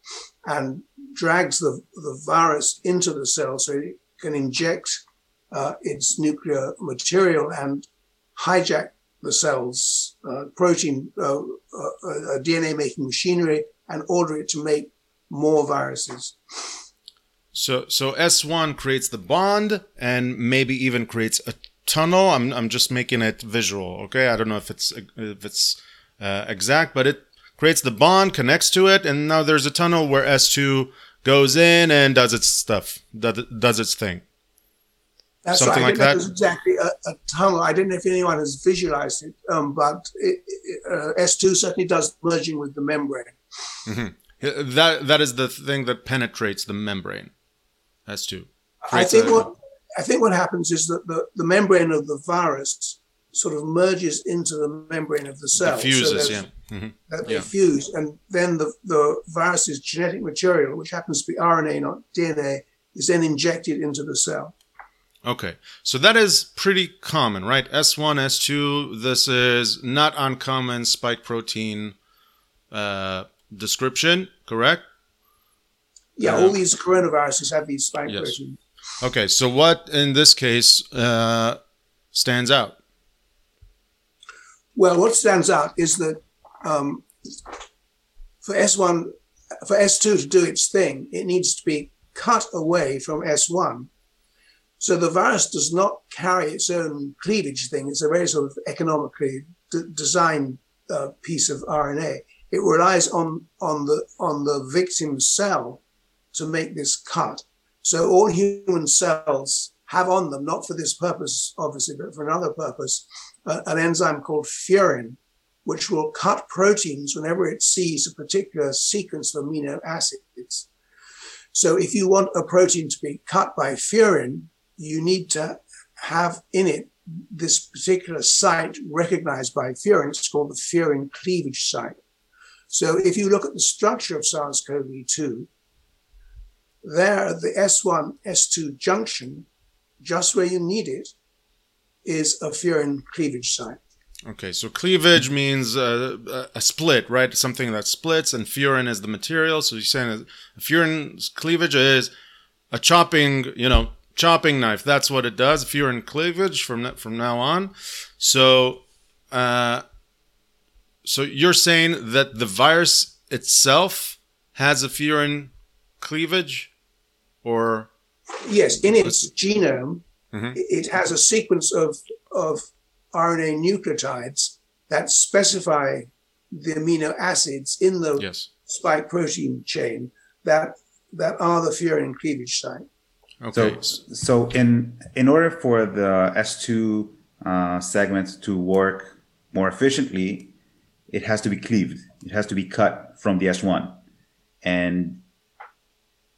and drags the, the virus into the cell so it can inject uh, its nuclear material and hijack the cell's uh, protein, uh, uh, DNA making machinery and order it to make more viruses. So so S1 creates the bond and maybe even creates a tunnel. I'm I'm just making it visual, okay? I don't know if it's if it's uh, exact, but it creates the bond, connects to it, and now there's a tunnel where S2 goes in and does its stuff, does, does its thing. That's Something right. I like didn't know that? exactly a, a tunnel. I didn't know if anyone has visualized it, um, but it, it, uh, S2 certainly does merging with the membrane. That that is the thing that penetrates the membrane. S2. I think a- what I think what happens is that the, the membrane of the virus sort of merges into the membrane of the cell. So diffuses, there's- yeah. hmm That they Yeah. fuse, and then the, the virus's genetic material, which happens to be RNA, not DNA, is then injected into the cell. Okay, so that is pretty common, right? S1, S2. This is not uncommon spike protein uh, description, correct? Yeah, Yeah. all these coronaviruses have these spike Yes. proteins. Okay, so what in this case uh, stands out? Well, what stands out is that um, for S1, for S2 to do its thing, it needs to be cut away from S1. So the virus does not carry its own cleavage thing. It's a very sort of economically d- designed uh, piece of RNA. It relies on on the on the victim cell to make this cut. So all human cells have on them, not for this purpose, obviously, but for another purpose, uh, an enzyme called furin, which will cut proteins whenever it sees a particular sequence of amino acids. So if you want a protein to be cut by furin, you need to have in it this particular site recognized by furin. It's called the furin cleavage site. So if you look at the structure of SARS-CoV-2, there at the S1, S2 junction, just where you need it, is a furin cleavage site. Okay, so cleavage means uh, a- a split, right? Something that splits, and furin is the material. So you're saying that furin's cleavage is a chopping, you know, chopping knife. That's what it does. Furin cleavage from from now on. So, uh, so you're saying that the virus itself has a furin cleavage, or Yes, in its genome, Mhm. it has a sequence of, of RNA nucleotides that specify the amino acids in the yes? spike protein chain that that are the furin cleavage site. Okay, So, so in in order for the S2 uh, segment to work more efficiently, it has to be cleaved. It has to be cut from the S1. And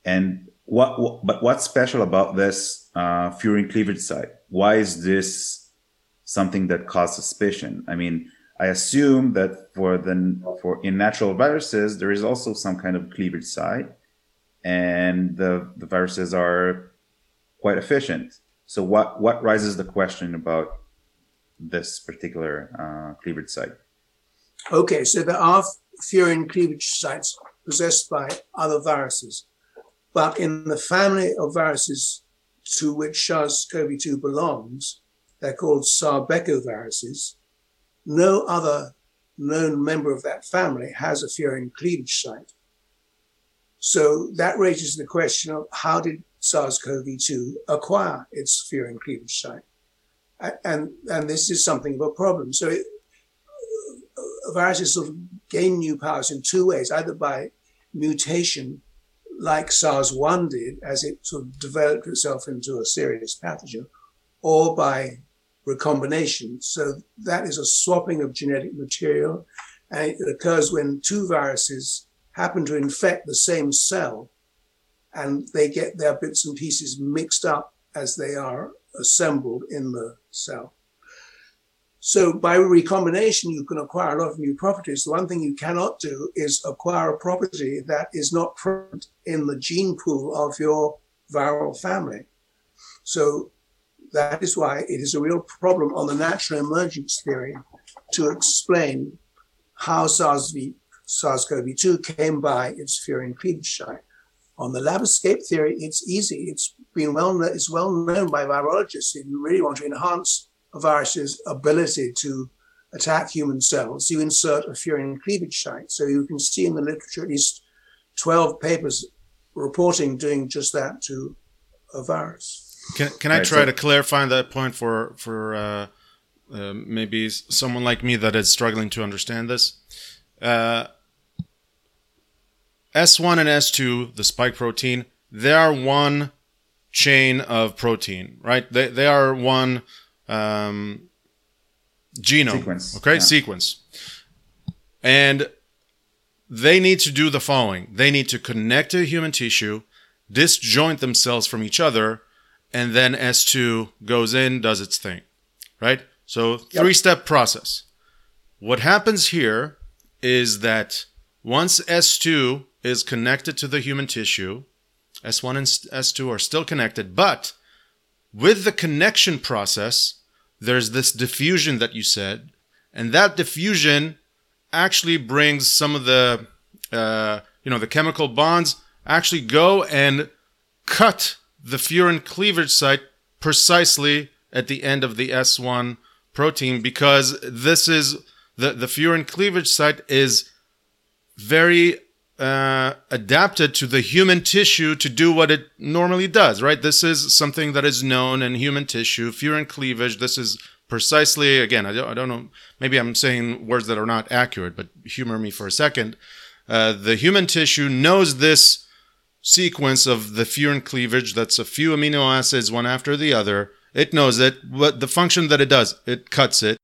and what, what but what's special about this uh, furin cleavage site? Why is this something that caused suspicion? I mean, I assume that for the for in natural viruses there is also some kind of cleavage site, and the the viruses are quite efficient. So what what rises the question about this particular uh, cleavage site? Okay, so there are furin cleavage sites possessed by other viruses, but in the family of viruses to which SARS-CoV-2 belongs, they're called sarbecoviruses. No other known member of that family has a furin cleavage site. So that raises the question of how did SARS-CoV-2 acquire its furin cleavage site? And, and this is something of a problem. So it, viruses sort of gain new powers in two ways, either by mutation, like SARS-1 did, as it sort of developed itself into a serious pathogen, or by recombination. So that is a swapping of genetic material, and it occurs when two viruses happen to infect the same cell, and they get their bits and pieces mixed up as they are assembled in the cell. So by recombination, you can acquire a lot of new properties. The one thing you cannot do is acquire a property that is not present in the gene pool of your viral family. So that is why it is a real problem on the natural emergence theory to explain how SARS-V, SARS-CoV-2 came by its furin site. On the lab escape theory, it's easy. It's been well, it's well known by virologists. If you really want to enhance a virus's ability to attack human cells, you insert a furin cleavage site. So you can see in the literature at least 12 papers reporting doing just that to a virus. Can, can I Right, try so- to clarify that point for for uh, uh, maybe someone like me that is struggling to understand this? Uh, S1 and S2, the spike protein, they are one chain of protein, right? They, they are one um, genome. Sequence, Okay, yeah. sequence. And they need to do the following they need to connect to human tissue, disjoint themselves from each other, and then S2 goes in, does its thing, right? So, three step process. What happens here is that once S2 is connected to the human tissue, S1 and S2 are still connected, but with the connection process, there's this diffusion that you said, and that diffusion actually brings some of the uh, you know the chemical bonds actually go and cut the furin cleavage site precisely at the end of the S1 protein because this is the the furin cleavage site is very uh, adapted to the human tissue to do what it normally does, right? This is something that is known in human tissue, furin cleavage. This is precisely, again, I don't, I don't know, maybe I'm saying words that are not accurate, but humor me for a second. Uh, the human tissue knows this sequence of the furin cleavage that's a few amino acids one after the other. It knows it, what the function that it does, it cuts it.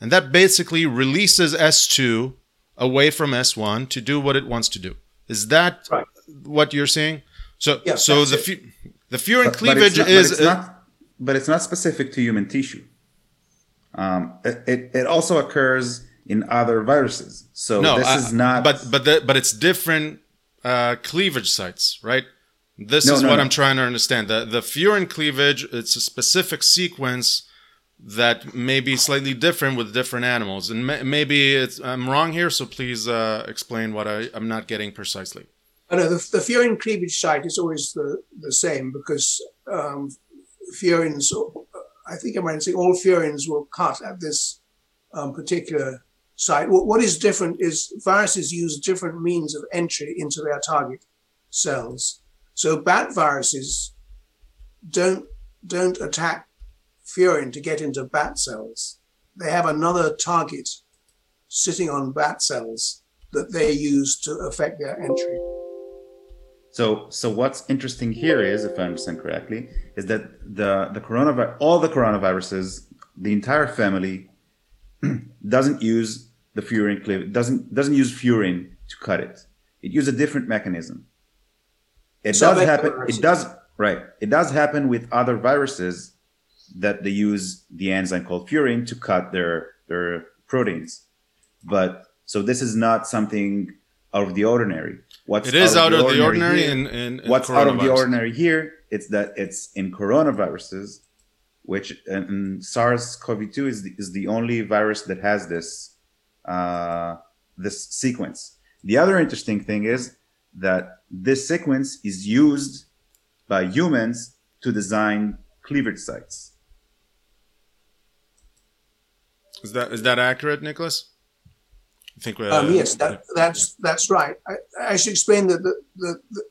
And that basically releases S2 away from S1 to do what it wants to do. Is that Right. what you're saying? So, Yeah, so the it. fu- the furin But- but cleavage not, is but it's, not, but it's not specific to human tissue. Um, it, it, it also occurs in other viruses. So no, this I- is not. But but the, but it's different uh, cleavage sites, right? This No, is no, what no. I'm trying to understand. The the furin cleavage, it's a specific sequence that may be slightly different with different animals. And ma- maybe it's, I'm wrong here, so please uh, explain what I, I'm not getting precisely. I know the, the furin cleavage site is always the, the same because um, furins, I think I might say all furins will cut at this um, particular site. What, what is different is viruses use different means of entry into their target cells. So bat viruses don't don't attack furin to get into bat cells. They have another target sitting on bat cells that they use to affect their entry. So, so what's interesting here is, if I understand correctly, is that the the coronavirus, all the coronaviruses, the entire family, doesn't use the furin cleave, doesn't doesn't use furin to cut it. It uses a different mechanism. It So does happen. It does right. It does happen with other viruses that they use the enzyme called furin to cut their their proteins. But so this is not something out of the ordinary. What's It is out of the ordinary here- in, in, in what's out of the ordinary here it's that it's in coronaviruses which and SARS-CoV-2 is the, is the only virus that has this uh, this sequence. The other interesting thing is that this sequence is used by humans to design cleavage sites. Is that is that accurate, Nicholas? I think we. Um, yes, that, that's that's right. I, I should explain that the, the, the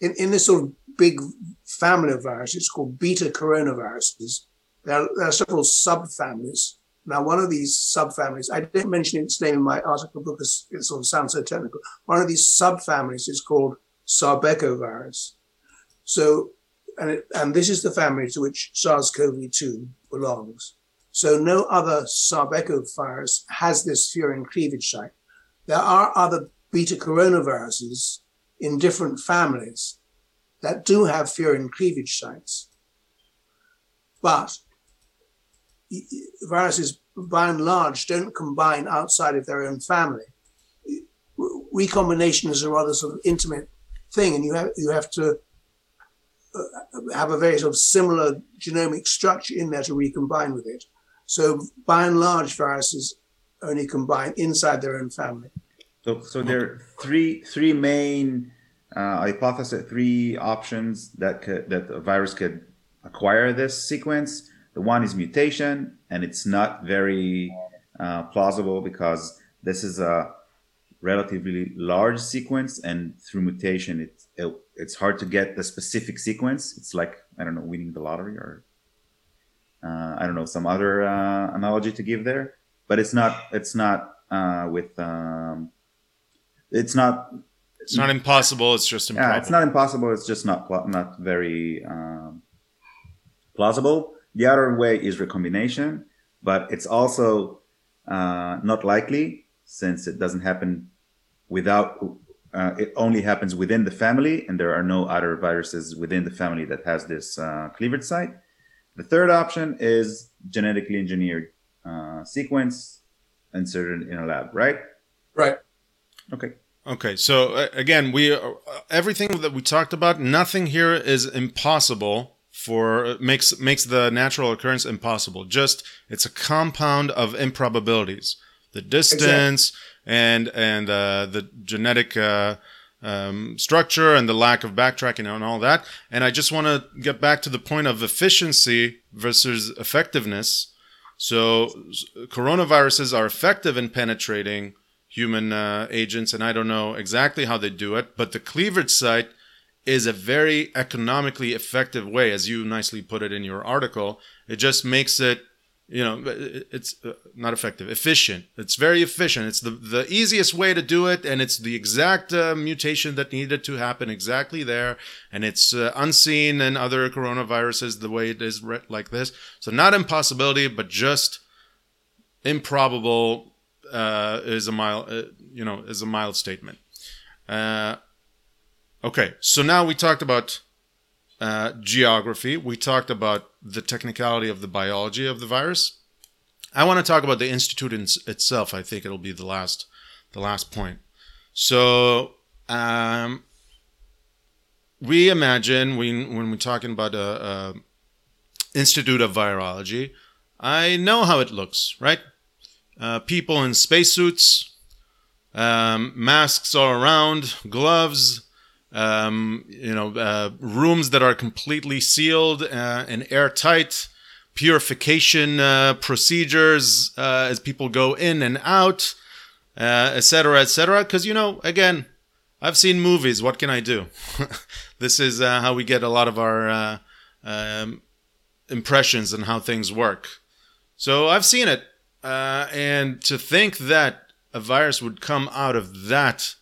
in, in this sort of big family of viruses, it's called beta coronaviruses. There are, there are several subfamilies. Now, one of these subfamilies, I didn't mention its name in my article because it sort of sounds so technical. One of these subfamilies is called sarbecovirus. So, and it, and this is the family to which SARS-CoV-2 belongs. So no other sarbecovirus has this furin cleavage site. There are other beta coronaviruses in different families that do have furin cleavage sites. But viruses, by and large, don't combine outside of their own family. Recombination is a rather sort of intimate thing, and you have you have to uh, have a very sort of similar genomic structure in there to recombine with it. So by and large, viruses only combine inside their own family. So, so there are three three main uh, hypotheses, three options that could, that a virus could acquire this sequence. The one is mutation, and it's not very uh, plausible because this is a relatively large sequence, and through mutation, it it's hard to get the specific sequence. It's like I don't know, winning the lottery or uh, I don't know some other uh, analogy to give there, but it's not it's not uh, with um, it's not it's not impossible. It's just improbable. yeah, it's not impossible. It's just not not very um, plausible. The other way is recombination, but it's also uh, not likely since it doesn't happen without. Uh, it only happens within the family, and there are no other viruses within the family that has this uh, cleavage site. The third option is genetically engineered uh, sequence inserted in a lab, right? Right. Okay. Okay, so uh, again, we uh, everything that we talked about, nothing here is impossible for makes makes the natural occurrence impossible. Just it's a compound of improbabilities. The distance and and uh, the genetic uh, um, structure and the lack of backtracking and all that. And I just want to get back to the point of efficiency versus effectiveness. So coronaviruses are effective in penetrating human uh, agents, and I don't know exactly how they do it, but the cleavage site is a very economically effective way, as you nicely put it in your article. It just makes it, you know, it's uh, not effective, efficient. It's very efficient. It's the, the easiest way to do it, and it's the exact uh, mutation that needed to happen exactly there, and it's uh, unseen in other coronaviruses the way it is re- like this. So not impossibility, but just improbable uh, is a mild, uh, you know, is a mild statement. Uh, okay, so now we talked about geography. We talked about the technicality of the biology of the virus. I want to talk about the institute in, itself. I think it'll be the last, the last point. So, um, we imagine when when we're talking about a, a Institute of Virology, I know how it looks, right? Uh, people in spacesuits, um, masks all around, gloves, um, you know, uh, rooms that are completely sealed uh, and airtight, purification uh, procedures uh, as people go in and out, etc., etc. Because you know, again, I've seen movies. What can I do? this is uh, how we get a lot of our uh, um, impressions and how things work. So I've seen it, and to think that a virus would come out of that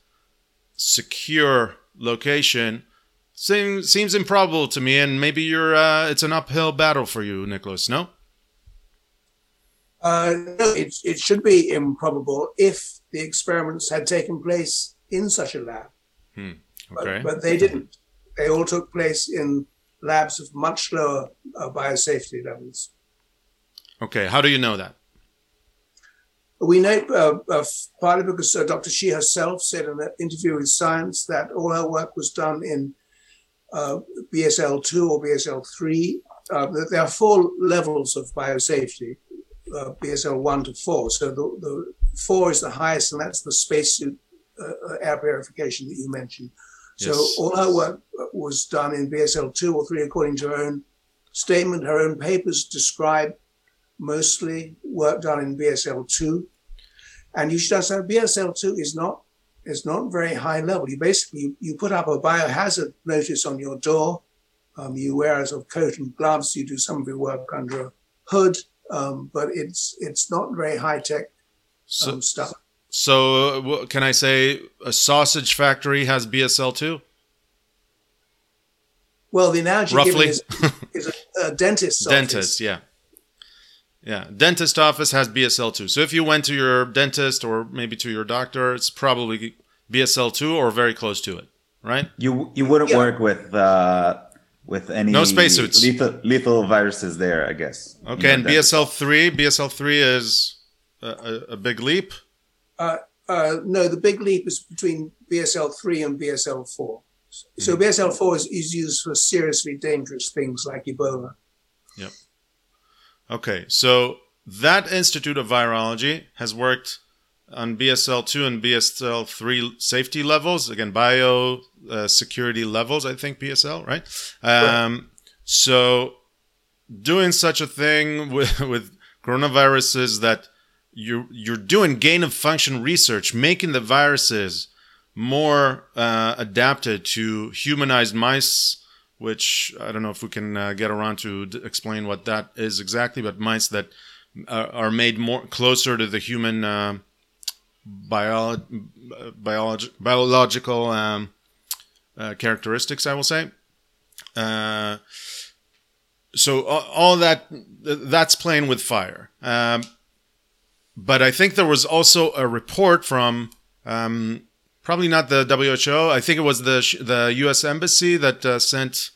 secure location seems seems improbable to me. And maybe you're uh, it's an uphill battle for you, Nicholas. No. Uh, no, it, it should be improbable if the experiments had taken place in such a lab. Hmm. But, but they didn't. They all took place in labs of much lower uh, biosafety levels. Okay. How do you know that? We know uh, uh, partly because uh, Dr. Shi herself said in an interview with Science that all her work was done in uh, BSL 2 or BSL 3. Uh, there are four levels of biosafety, uh, BSL 1 to 4. So the, the 4 is the highest, and that's the spacesuit air purification that you mentioned. So Yes. all her work was done in BSL 2 or 3 according to her own statement. Her own papers describe mostly work done in BSL 2. And you should understand BSL 2 is not is not very high level. You basically you put up a biohazard notice on your door. Um, you wear a sort of coat and gloves. You do some of your work under a hood, um, but it's it's not very high tech So, um, stuff. so uh, can I say a sausage factory has BSL two? Well, the analogy Roughly. is, is a, a dentist's Dentist, office. yeah. Yeah, dentist office has BSL two. So if you went to your dentist or maybe to your doctor, it's probably BSL two or very close to it, right? You you wouldn't Yeah. work with uh, with any No spacesuits. lethal, lethal viruses there, I guess. Okay, and You BSL three, BSL three is a, a, a big leap. Uh, uh, no, the big leap is between BSL 3 and BSL 4. So Mm-hmm. BSL 4 is, is used for seriously dangerous things like Ebola. Okay, so that Institute of Virology has worked on BSL 2 and BSL 3 safety levels. Again, bio uh, security levels, I think, BSL, right? Um, so, doing such a thing with, with coronaviruses that you're, you're doing gain of function research, making the viruses more uh, adapted to humanized mice which I don't know if we can uh, get around to d- explain what that is exactly, but mice that uh, are made more closer to the human uh, bio- biolog- biological um, uh, characteristics, I will say. Uh, so all, all that that's playing with fire. Um, but I think there was also a report from um, probably not the WHO. I think it was the the U.S. embassy that uh, sent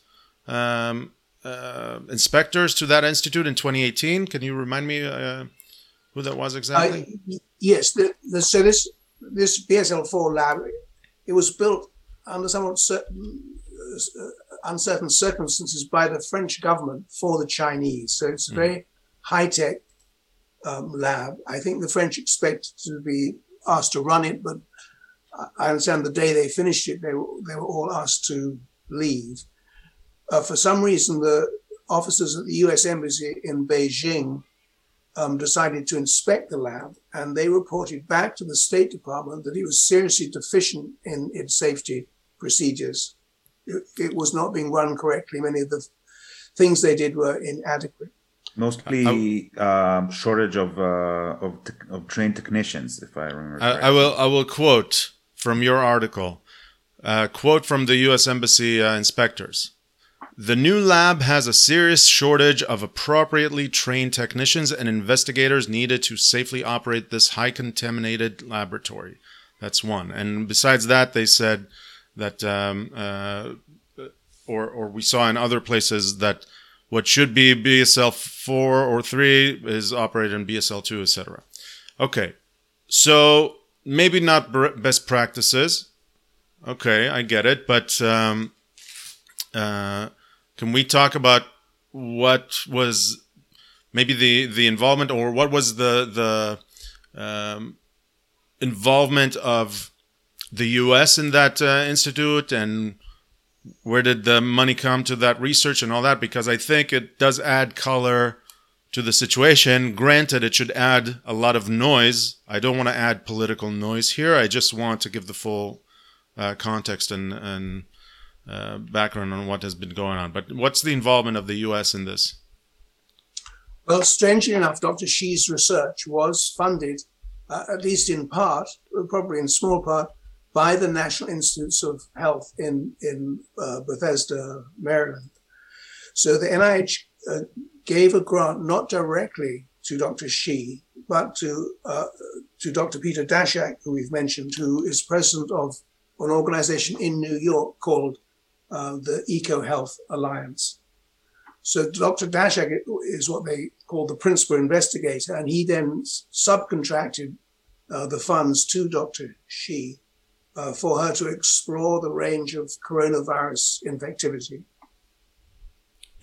um, uh, inspectors to that institute in 2018. Can you remind me uh, who that was exactly? Uh, yes, the, the, so this this BSL four lab, it was built under somewhat certain, uh, uncertain circumstances by the French government for the Chinese. So it's a very high tech um, lab. I think the French expect to be asked to run it, but I- I understand the day they finished it, they were, they were all asked to leave. Uh, for some reason, the officers at the U.S. embassy in Beijing um, decided to inspect the lab, and they reported back to the State Department that it was seriously deficient in its safety procedures. It, it was not being run correctly. Many of the things they did were inadequate. mostly um, shortage of uh, of, tech- of trained technicians, if I remember. I, I will I will quote from your article. Quote from the U.S. Embassy uh, inspectors. The new lab has a serious shortage of appropriately trained technicians and investigators needed to safely operate this high contaminated laboratory. That's one. And besides that, they said that, um, uh, or, or we saw in other places that what should be BSL 4 or 3 is operated in BSL 2, etc. Okay. So maybe not best practices. Okay, I get it. But um, uh, can we talk about what was maybe the the involvement or what was the the um, involvement of the U.S. in that uh, institute and where did the money come to that research and all that? Because I think it does add color to the situation. Granted, it should add a lot of noise. I don't want to add political noise here. I just want to give the full uh, context and and uh, background on what has been going on. But what's the involvement of the U.S. in this? Well, strangely enough, Dr. Shi's research was funded, uh, at least in part, probably in small part, by the National Institutes of Health in in uh, Bethesda, Maryland. So the NIH uh, gave a grant not directly to Dr. Shi, but to uh, to Dr. Peter Daszak, who we've mentioned, who is president of an organization in New York called uh, the EcoHealth Alliance. So Dr. Daszak is what they call the principal investigator, and he then subcontracted uh, the funds to Dr. Shi uh, for her to explore the range of coronavirus infectivity.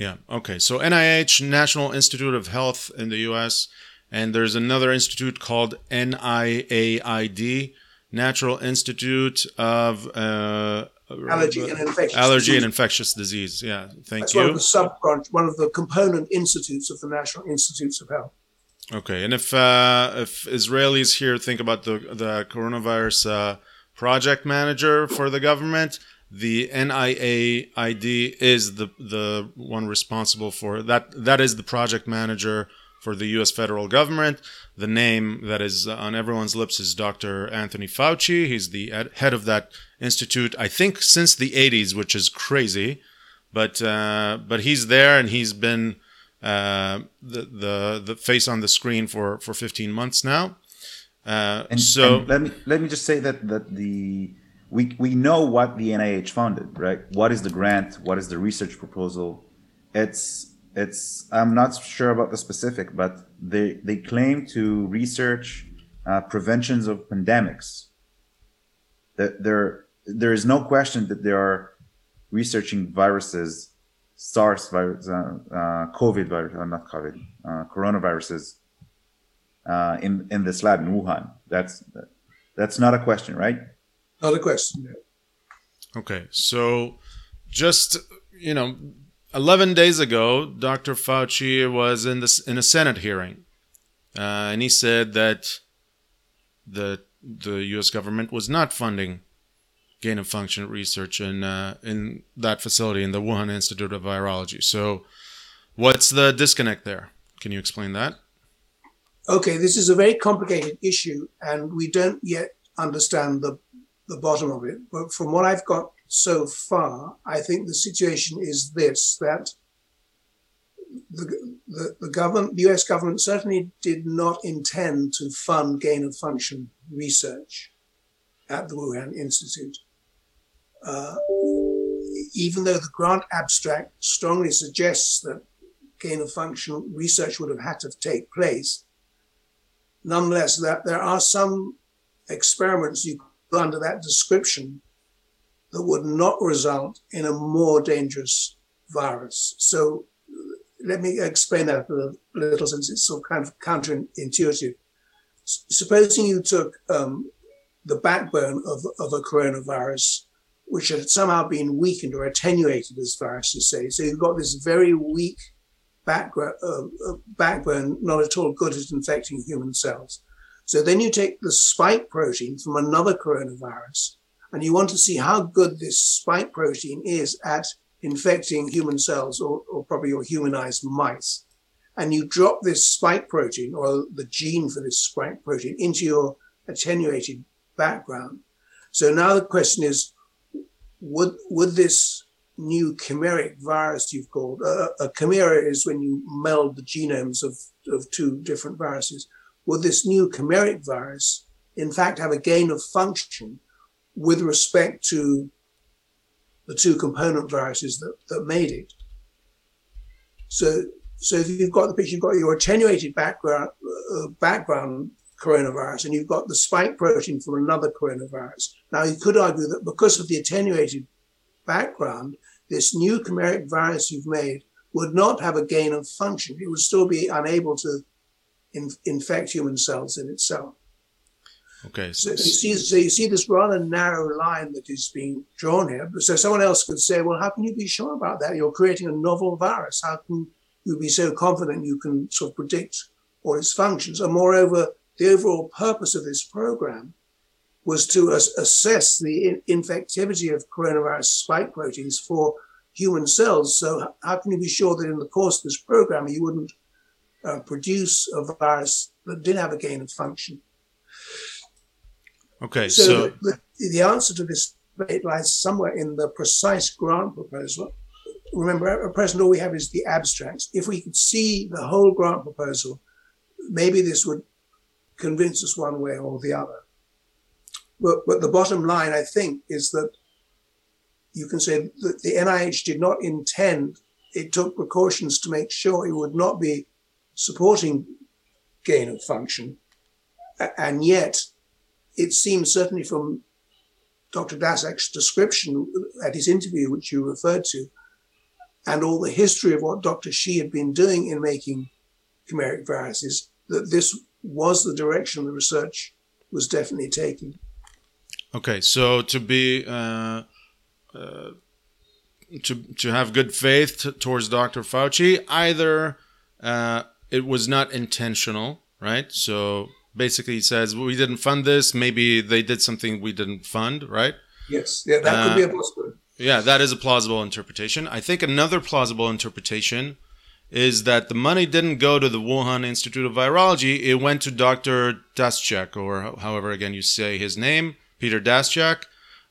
Yeah. Okay. So NIH, National Institute of Health in the U.S., and there's another institute called NIAID, Natural Institute of uh, allergy and infectious allergy disease. and infectious disease. Yeah, thank That's you. one of the sub one of the component institutes of the National Institutes of Health. Okay, and if uh, if Israelis here think about the the coronavirus uh, project manager for the government, the NIAID is the the one responsible for that. That is the project manager for the U.S. federal government. The name that is on everyone's lips is Dr. Anthony Fauci. He's the ed- head of that institute, I think, since the 80s, which is crazy. But uh, but he's there, and he's been uh, the the the face on the screen for for 15 months now. Uh, And so and let me let me just say that that the we we know what the NIH funded, right? What is the grant? What is the research proposal? It's it's I'm not sure about the specific, but they they claim to research uh, preventions of pandemics. That there there is no question that they are researching viruses, SARS virus, uh, uh, COVID virus, uh, not COVID, uh, coronaviruses uh, in in this lab in Wuhan. That's that's not a question, right? Not a question. Okay, so just you know, eleven days ago, Dr. Fauci was in this in a Senate hearing, uh, and he said that the the U.S. government was not funding gain of function research in uh, in that facility in the Wuhan Institute of Virology. So, what's the disconnect there? Can you explain that? Okay, this is a very complicated issue, and we don't yet understand the the bottom of it. But from what I've got so far, I think the situation is this: that the the, the government, the U.S. government, certainly did not intend to fund gain of function research at the Wuhan Institute. Uh, even though the grant abstract strongly suggests that gain of function research would have had to take place, nonetheless, that there are some experiments you under that description that would not result in a more dangerous virus. So let me explain that a little since it's so kind of counterintuitive. Supposing you took um, the backbone of, of a coronavirus, which had somehow been weakened or attenuated, as viruses say. So you've got this very weak uh, uh, backbone, not at all good at infecting human cells. So then you take the spike protein from another coronavirus, and you want to see how good this spike protein is at infecting human cells or, or probably your humanized mice. And you drop this spike protein or the gene for this spike protein into your attenuated background. So now the question is, would, would this new chimeric virus you've called, uh, a chimera is when you meld the genomes of, of two different viruses, would this new chimeric virus in fact have a gain of function with respect to the two component viruses that, that made it. So, so if you've got the picture, you've got your attenuated background uh, background coronavirus, and you've got the spike protein from another coronavirus. Now, you could argue that because of the attenuated background, this new chimeric virus you've made would not have a gain of function. It would still be unable to in, infect human cells in itself. Okay. So you see, so you see this rather narrow line that is being drawn here. So someone else could say, well, how can you be sure about that? You're creating a novel virus. How can you be so confident you can sort of predict all its functions? And moreover, the overall purpose of this program was to as- assess the in- infectivity of coronavirus spike proteins for human cells. So how can you be sure that in the course of this program you wouldn't uh, produce a virus that didn't have a gain of function? Okay. So, So, the, the answer to this debate lies somewhere in the precise grant proposal. Remember, at present, all we have is the abstracts. If we could see the whole grant proposal, maybe this would convince us one way or the other. But, but the bottom line, I think, is that you can say that the NIH did not intend, it took precautions to make sure it would not be supporting gain of function. And yet, it seems certainly from Dr. Dasak's description at his interview, which you referred to, and all the history of what Dr. Shi had been doing in making chimeric viruses, that this was the direction the research was definitely taking. okay. So to be uh, uh, to to have good faith t- towards Dr. Fauci, either uh, it was not intentional, right? So basically, he says we didn't fund this. Maybe they did something we didn't fund, right? Yes, yeah, that could be a uh, possibility. Yeah, that is a plausible interpretation. I think another plausible interpretation is that the money didn't go to the Wuhan Institute of Virology. It went to Dr. Daschak, or however again you say his name, Peter Daschak.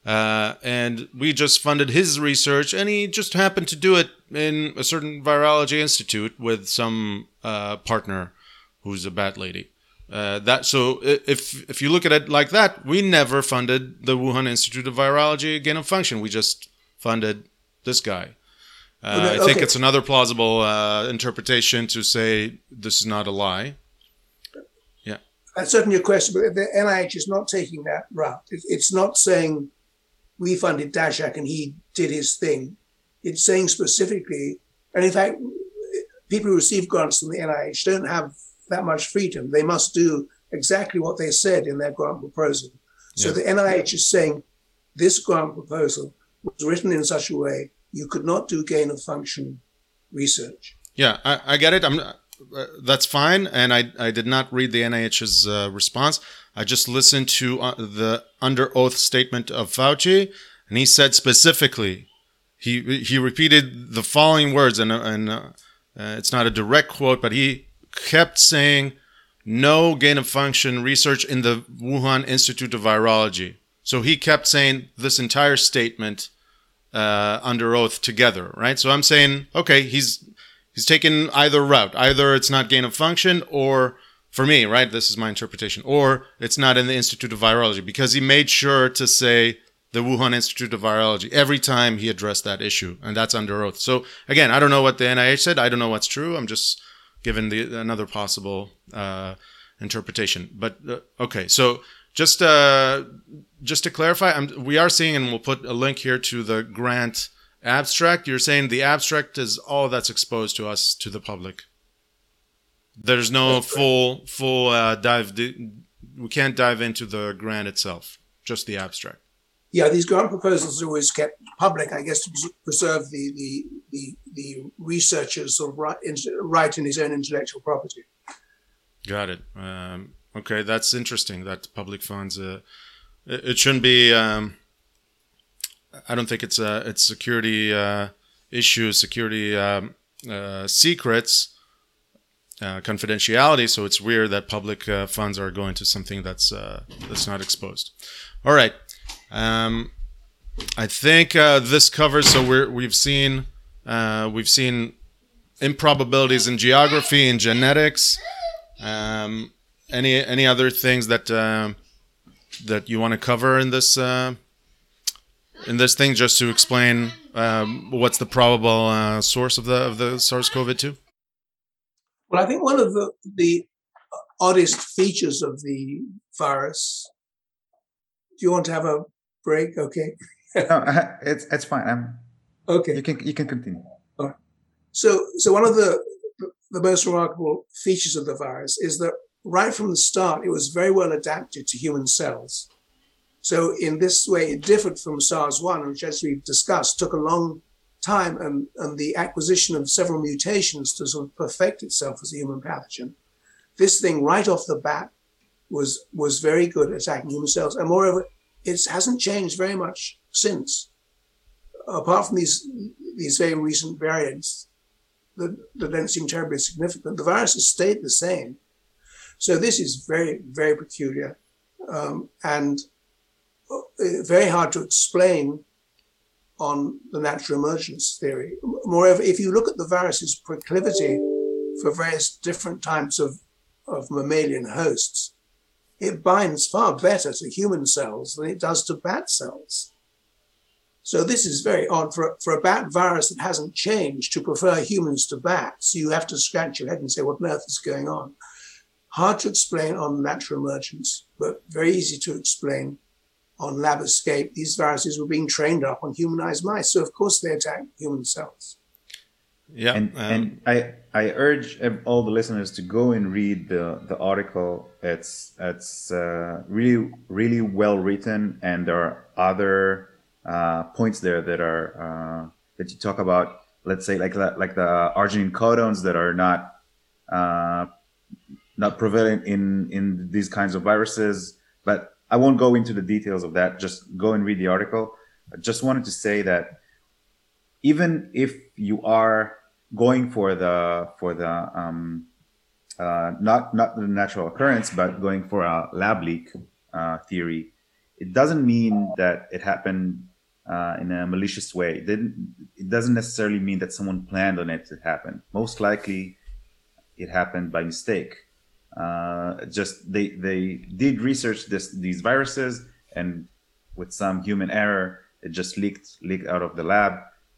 Uh, and we just funded his research, and he just happened to do it in a certain virology institute with some uh, partner who's a bat lady. Uh, that so if if you look at it like that, we never funded the Wuhan Institute of Virology gain of function. We just funded this guy. Uh, Okay, I think it's another plausible uh, interpretation to say this is not a lie. Yeah, that's certainly a question, but the NIH is not taking that route. It's not saying we funded Dashak and he did his thing. It's saying specifically, and in fact, people who receive grants from the NIH don't have that much freedom. They must do exactly what they said in their grant proposal. So Yeah. the NIH is saying this grant proposal was written in such a way you could not do gain of function research. Yeah, I, I get it. I'm uh, that's fine, and I I did not read the NIH's uh, response. I just listened to uh, the under oath statement of Fauci, and he said specifically, he he repeated the following words, and and uh, uh, it's not a direct quote, but he kept saying, "No gain of function research in the Wuhan Institute of Virology." So he kept saying this entire statement uh, under oath together, right? So I'm saying, okay, he's he's taken either route. Either it's not gain of function, or for me, right? This is my interpretation, or it's not in the Institute of Virology because he made sure to say the Wuhan Institute of Virology every time he addressed that issue, and that's under oath. So again, I don't know what the NIH said. I don't know what's true. I'm just giving the another possible uh, interpretation. But uh, okay, so just uh, just to clarify, I'm, we are seeing, and we'll put a link here to the grant abstract. You're saying the abstract is all that's exposed to us to the public. There's no full full uh, dive. We can't dive into the grant itself. Just the abstract. Yeah, these grant proposals are always kept public, I guess, to preserve the the the, the researcher's sort of right, in, right in his own intellectual property. Got it. Um, okay, that's interesting. That public funds. Uh, it, it shouldn't be. Um, I don't think it's a it's security uh, issues, security um, uh, secrets, uh, confidentiality. So it's weird that public uh, funds are going to something that's uh, that's not exposed. All right. Um, I think uh, this covers. So we're we've seen uh, we've seen improbabilities in geography and genetics. Um, any any other things that um, that you want to cover in this in this thing, just to explain um, what's the probable source of the of the SARS-CoV-2? Well, I think one of the the oddest features of the virus. Do you want to have a break? Okay. no, it's it's fine. I'm, Okay. you can you can continue. So, so one of the the most remarkable features of the virus is that right from the start, it was very well adapted to human cells. So, in this way, it differed from SARS 1, which, as we've discussed, took a long time and, and the acquisition of several mutations to sort of perfect itself as a human pathogen. This thing, right off the bat, was, was very good at attacking human cells. And moreover, it hasn't changed very much since. Apart from these, these very recent variants that, that don't seem terribly significant, the virus has stayed the same. So this is very, very peculiar um, and uh, very hard to explain on the natural emergence theory. Moreover, if you look at the virus's proclivity for various different types of, of mammalian hosts, it binds far better to human cells than it does to bat cells. So this is very odd for, for a bat virus that hasn't changed to prefer humans to bats. You have to scratch your head and say, what on earth is going on? Hard to explain on natural emergence, but very easy to explain on lab escape. These viruses were being trained up on humanized mice. So of course they attack human cells. Yeah. And, um, and I, I urge all the listeners to go and read the, the article. It's, it's uh, really, really well written, and there are other uh, points there that are uh, that you talk about. Let's say like the, like the arginine codons that are not uh, not prevalent in in these kinds of viruses. But I won't go into the details of that. Just go and read the article. I just wanted to say that even if you are going for the for the um, uh, not not the natural occurrence, but going for a lab leak uh, theory, it doesn't mean that it happened uh, in a malicious way. It, it doesn't necessarily mean that someone planned on it to happen. Most likely, it happened by mistake. Uh, just they they did research this these viruses, and with some human error, it just leaked leaked out of the lab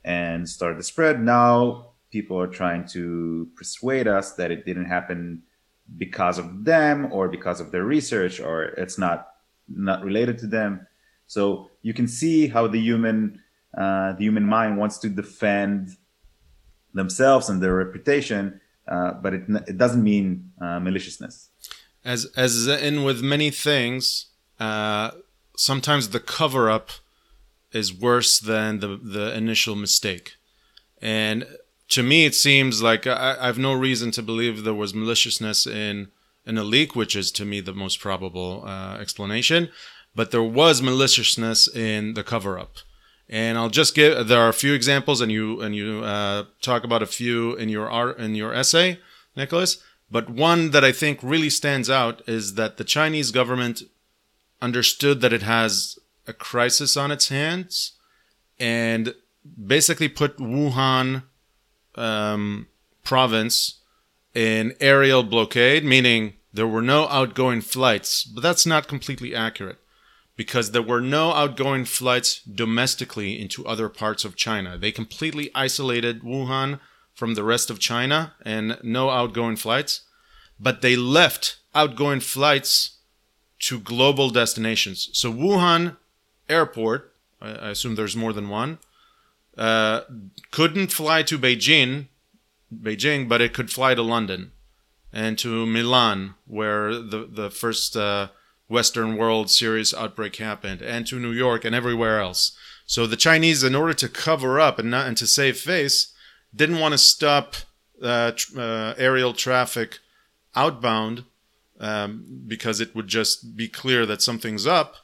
and started to spread. Now people are trying to persuade us that it didn't happen because of them or because of their research or it's not not related to them. So you can see how the human uh, the human mind wants to defend themselves and their reputation, uh, but it it doesn't mean uh, maliciousness. as as in with many things, uh, sometimes the cover up is worse than the the initial mistake, and to me it seems like I, I have no reason to believe there was maliciousness in in a leak, which is to me the most probable uh, explanation, but there was maliciousness in the cover up. And I'll just give there are a few examples, and you and you uh, talk about a few in your art in your essay, Nicholas. But one that I think really stands out is that the Chinese government understood that it has a crisis on its hands and basically put Wuhan um, province in aerial blockade, meaning there were no outgoing flights. But that's not completely accurate because there were no outgoing flights domestically into other parts of China. They completely isolated Wuhan from the rest of China and no outgoing flights, but they left outgoing flights to global destinations. So Wuhan airport, I assume there's more than one, uh, couldn't fly to Beijing, Beijing, but it could fly to London and to Milan, where the the first uh, Western world serious outbreak happened, and to New York and everywhere else. So the Chinese, in order to cover up and not and to save face, didn't want to stop uh, tr- uh, aerial traffic outbound um, because it would just be clear that something's up.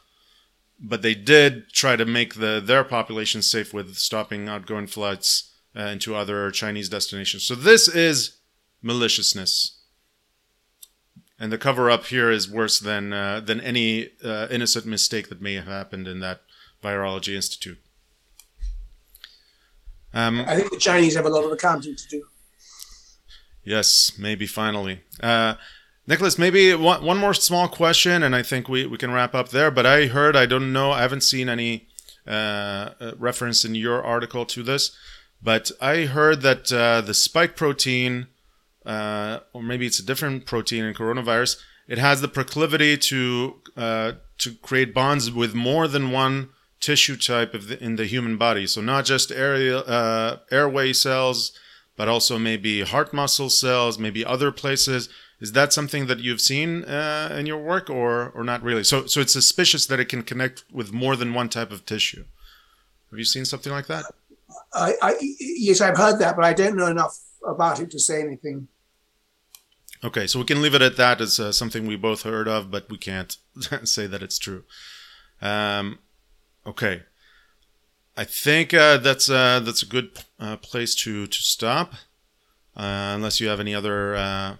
But they did try to make the their population safe with stopping outgoing flights uh, into other Chinese destinations. So this is maliciousness, and the cover up here is worse than uh, than any uh, innocent mistake that may have happened in that virology institute. Um, I think the Chinese have a lot of accounting to do. Yes, maybe finally. Uh, Nicholas, maybe one, one more small question, and I think we, we can wrap up there. But I heard, I don't know, I haven't seen any uh, uh, reference in your article to this, but I heard that uh, the spike protein, uh, or maybe it's a different protein in coronavirus, it has the proclivity to uh, to create bonds with more than one tissue type the, in the human body. So not just area, uh, airway cells, but also maybe heart muscle cells, maybe other places. Is that something that you've seen uh, in your work, or or not really? So so it's suspicious that it can connect with more than one type of tissue. Have you seen something like that? I, I, yes, I've heard that, but I don't know enough about it to say anything. Okay, so we can leave it at that as uh, something we both heard of, but we can't say that it's true. Um, okay, I think uh, that's uh, that's a good uh, place to to stop, uh, unless you have any other uh,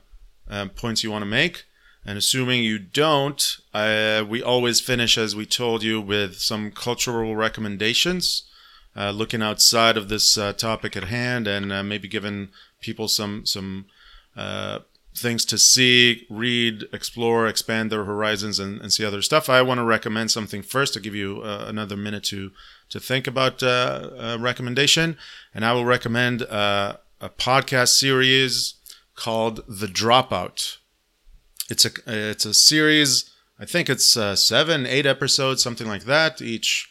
points you want to make. And assuming you don't, we always finish as we told you with some cultural recommendations, looking outside of this topic at hand, and maybe giving people some some uh, things to see, read, explore, expand their horizons, and, and see other stuff. I want to recommend something first to give you uh, another minute to to think about uh, a recommendation, and I will recommend uh, a podcast series called The Dropout. It's a it's a series. I think it's uh, seven, eight episodes, something like that, each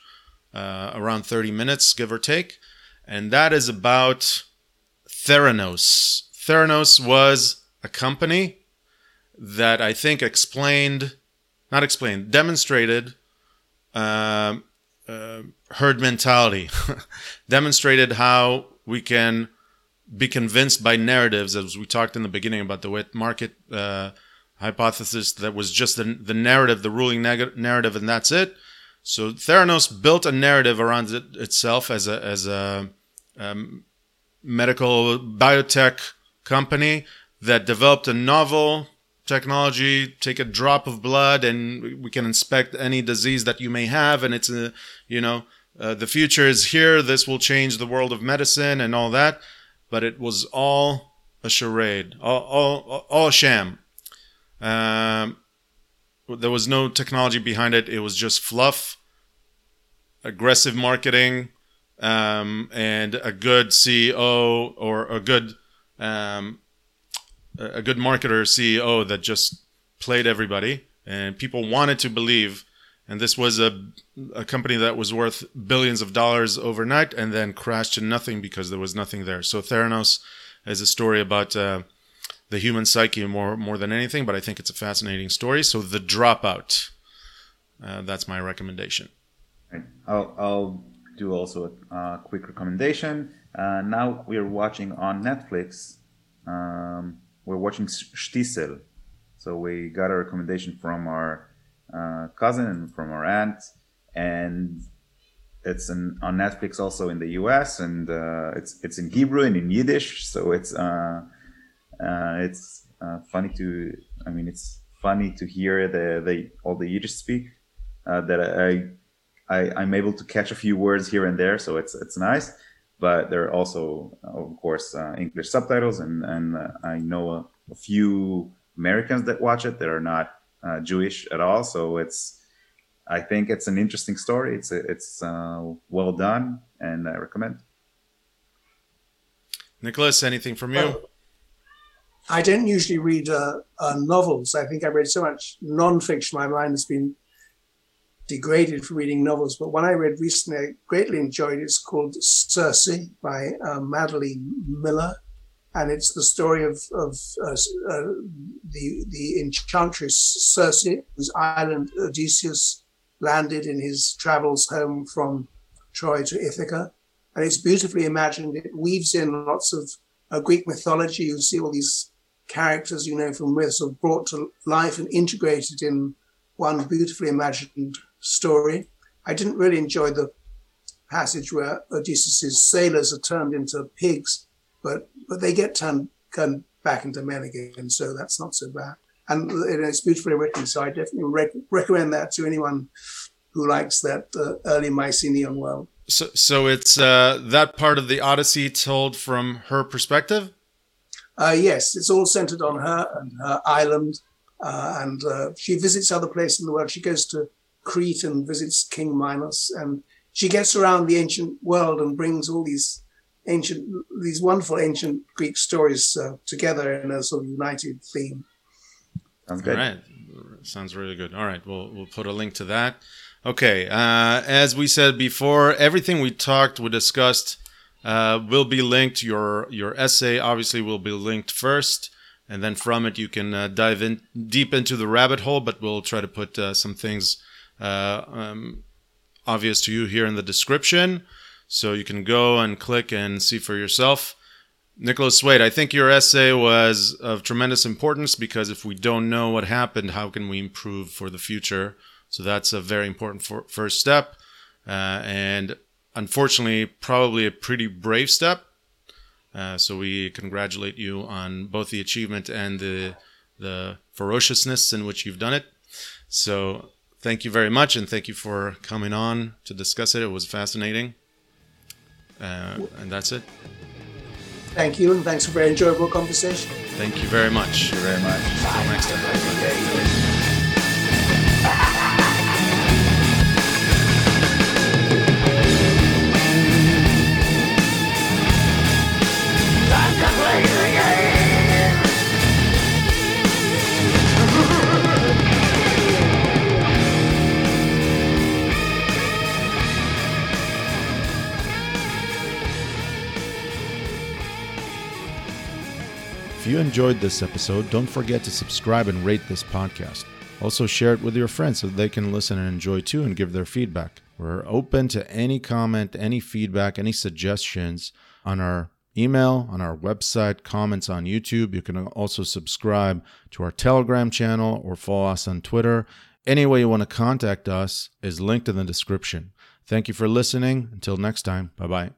uh, around thirty minutes, give or take, and that is about Theranos. Theranos was a company that I think explained, not explained, demonstrated uh, herd mentality, demonstrated how we can be convinced by narratives, as we talked in the beginning about the wet market uh, hypothesis that was just the, the narrative, the ruling neg- narrative, and that's it. So Theranos built a narrative around it, itself as a as a um, medical biotech company that developed a novel technology take a drop of blood and we can inspect any disease that you may have and it's a you know uh, the future is here this will change the world of medicine and all that but it was all a charade all all, all a sham. Um, there was no technology behind it. It was just fluff aggressive marketing um, and a good ceo or a good um, a good marketer CEO that just played everybody. And people wanted to believe and this was a, a company that was worth billions of dollars overnight and then crashed to nothing because there was nothing there. So theranos is a story about uh, the human psyche more more than anything but i think it's a fascinating story. So the dropout uh, that's my recommendation. I'll, I'll do also a quick recommendation. Uh, now we are watching on Netflix. Um, we're watching Stiesel. So we got a recommendation from our uh, cousin and from our aunt, and it's an, on Netflix also in the U.S. and uh, it's it's in Hebrew and in Yiddish. So it's uh, uh, it's uh, funny to I mean it's funny to hear the, the all the Yiddish speak that I I, I'm able to catch a few words here and there, so it's it's nice. But there are also, of course, uh, English subtitles, and and uh, I know a, a few Americans that watch it that are not uh, Jewish at all. So it's, I think it's an interesting story. It's it's uh, well done, and I recommend. nicholas anything from you Well, I don't usually read uh, uh, novels. I think I've read so much nonfiction. My mind has been degraded for reading novels. But one I read recently, I greatly enjoyed. It's called Circe by uh, Madeline Miller, and it's the story of of uh, uh, the the enchantress Circe, whose island Odysseus landed in his travels home from Troy to Ithaca, and it's beautifully imagined. It weaves in lots of uh, Greek mythology. You see all these characters you know from myths are brought to life and integrated in one beautifully imagined story. I didn't really enjoy the passage where Odysseus's sailors are turned into pigs, but but they get turned, turned back into men again, so that's not so bad. And it's beautifully written, so I definitely rec- recommend that to anyone who likes that uh, early Mycenaean world. So, so it's uh, that part of the Odyssey told from her perspective. Uh, yes, it's all centered on her and her island, uh, and uh, she visits other places in the world. She goes to Crete and visits King Minos, and she gets around the ancient world and brings all these ancient, these wonderful ancient Greek stories uh, together in a sort of united theme. Sounds good. right, sounds really good. All right, we'll we'll put a link to that. Okay, uh, as we said before, everything we talked, we discussed, uh, will be linked. Your your essay obviously will be linked first, and then from it you can uh, dive in deep into the rabbit hole. But we'll try to put uh, some things uh, um, obvious to you here in the description, so you can go and click and see for yourself. Nicholas Wade, I think your essay was of tremendous importance because if we don't know what happened, how can we improve for the future? So that's a very important for, first step. Uh, and unfortunately, probably a pretty brave step. Uh, so we congratulate you on both the achievement and the the ferociousness in which you've done it. So thank you very much, and thank you for coming on to discuss it. It was fascinating, uh, and that's it. Thank you, and thanks for a very enjoyable conversation. Thank you very much. Thank you very much. Until next time. Time you enjoyed this episode, don't forget to subscribe and rate this podcast. Also, share it with your friends so they can listen and enjoy too and give their feedback. We're open to any comment, any feedback, any suggestions on our email, on our website, comments on YouTube. You can also subscribe to our Telegram channel or follow us on Twitter. Any way you want to contact us is linked in the description. Thank you for listening. Until next time, bye bye.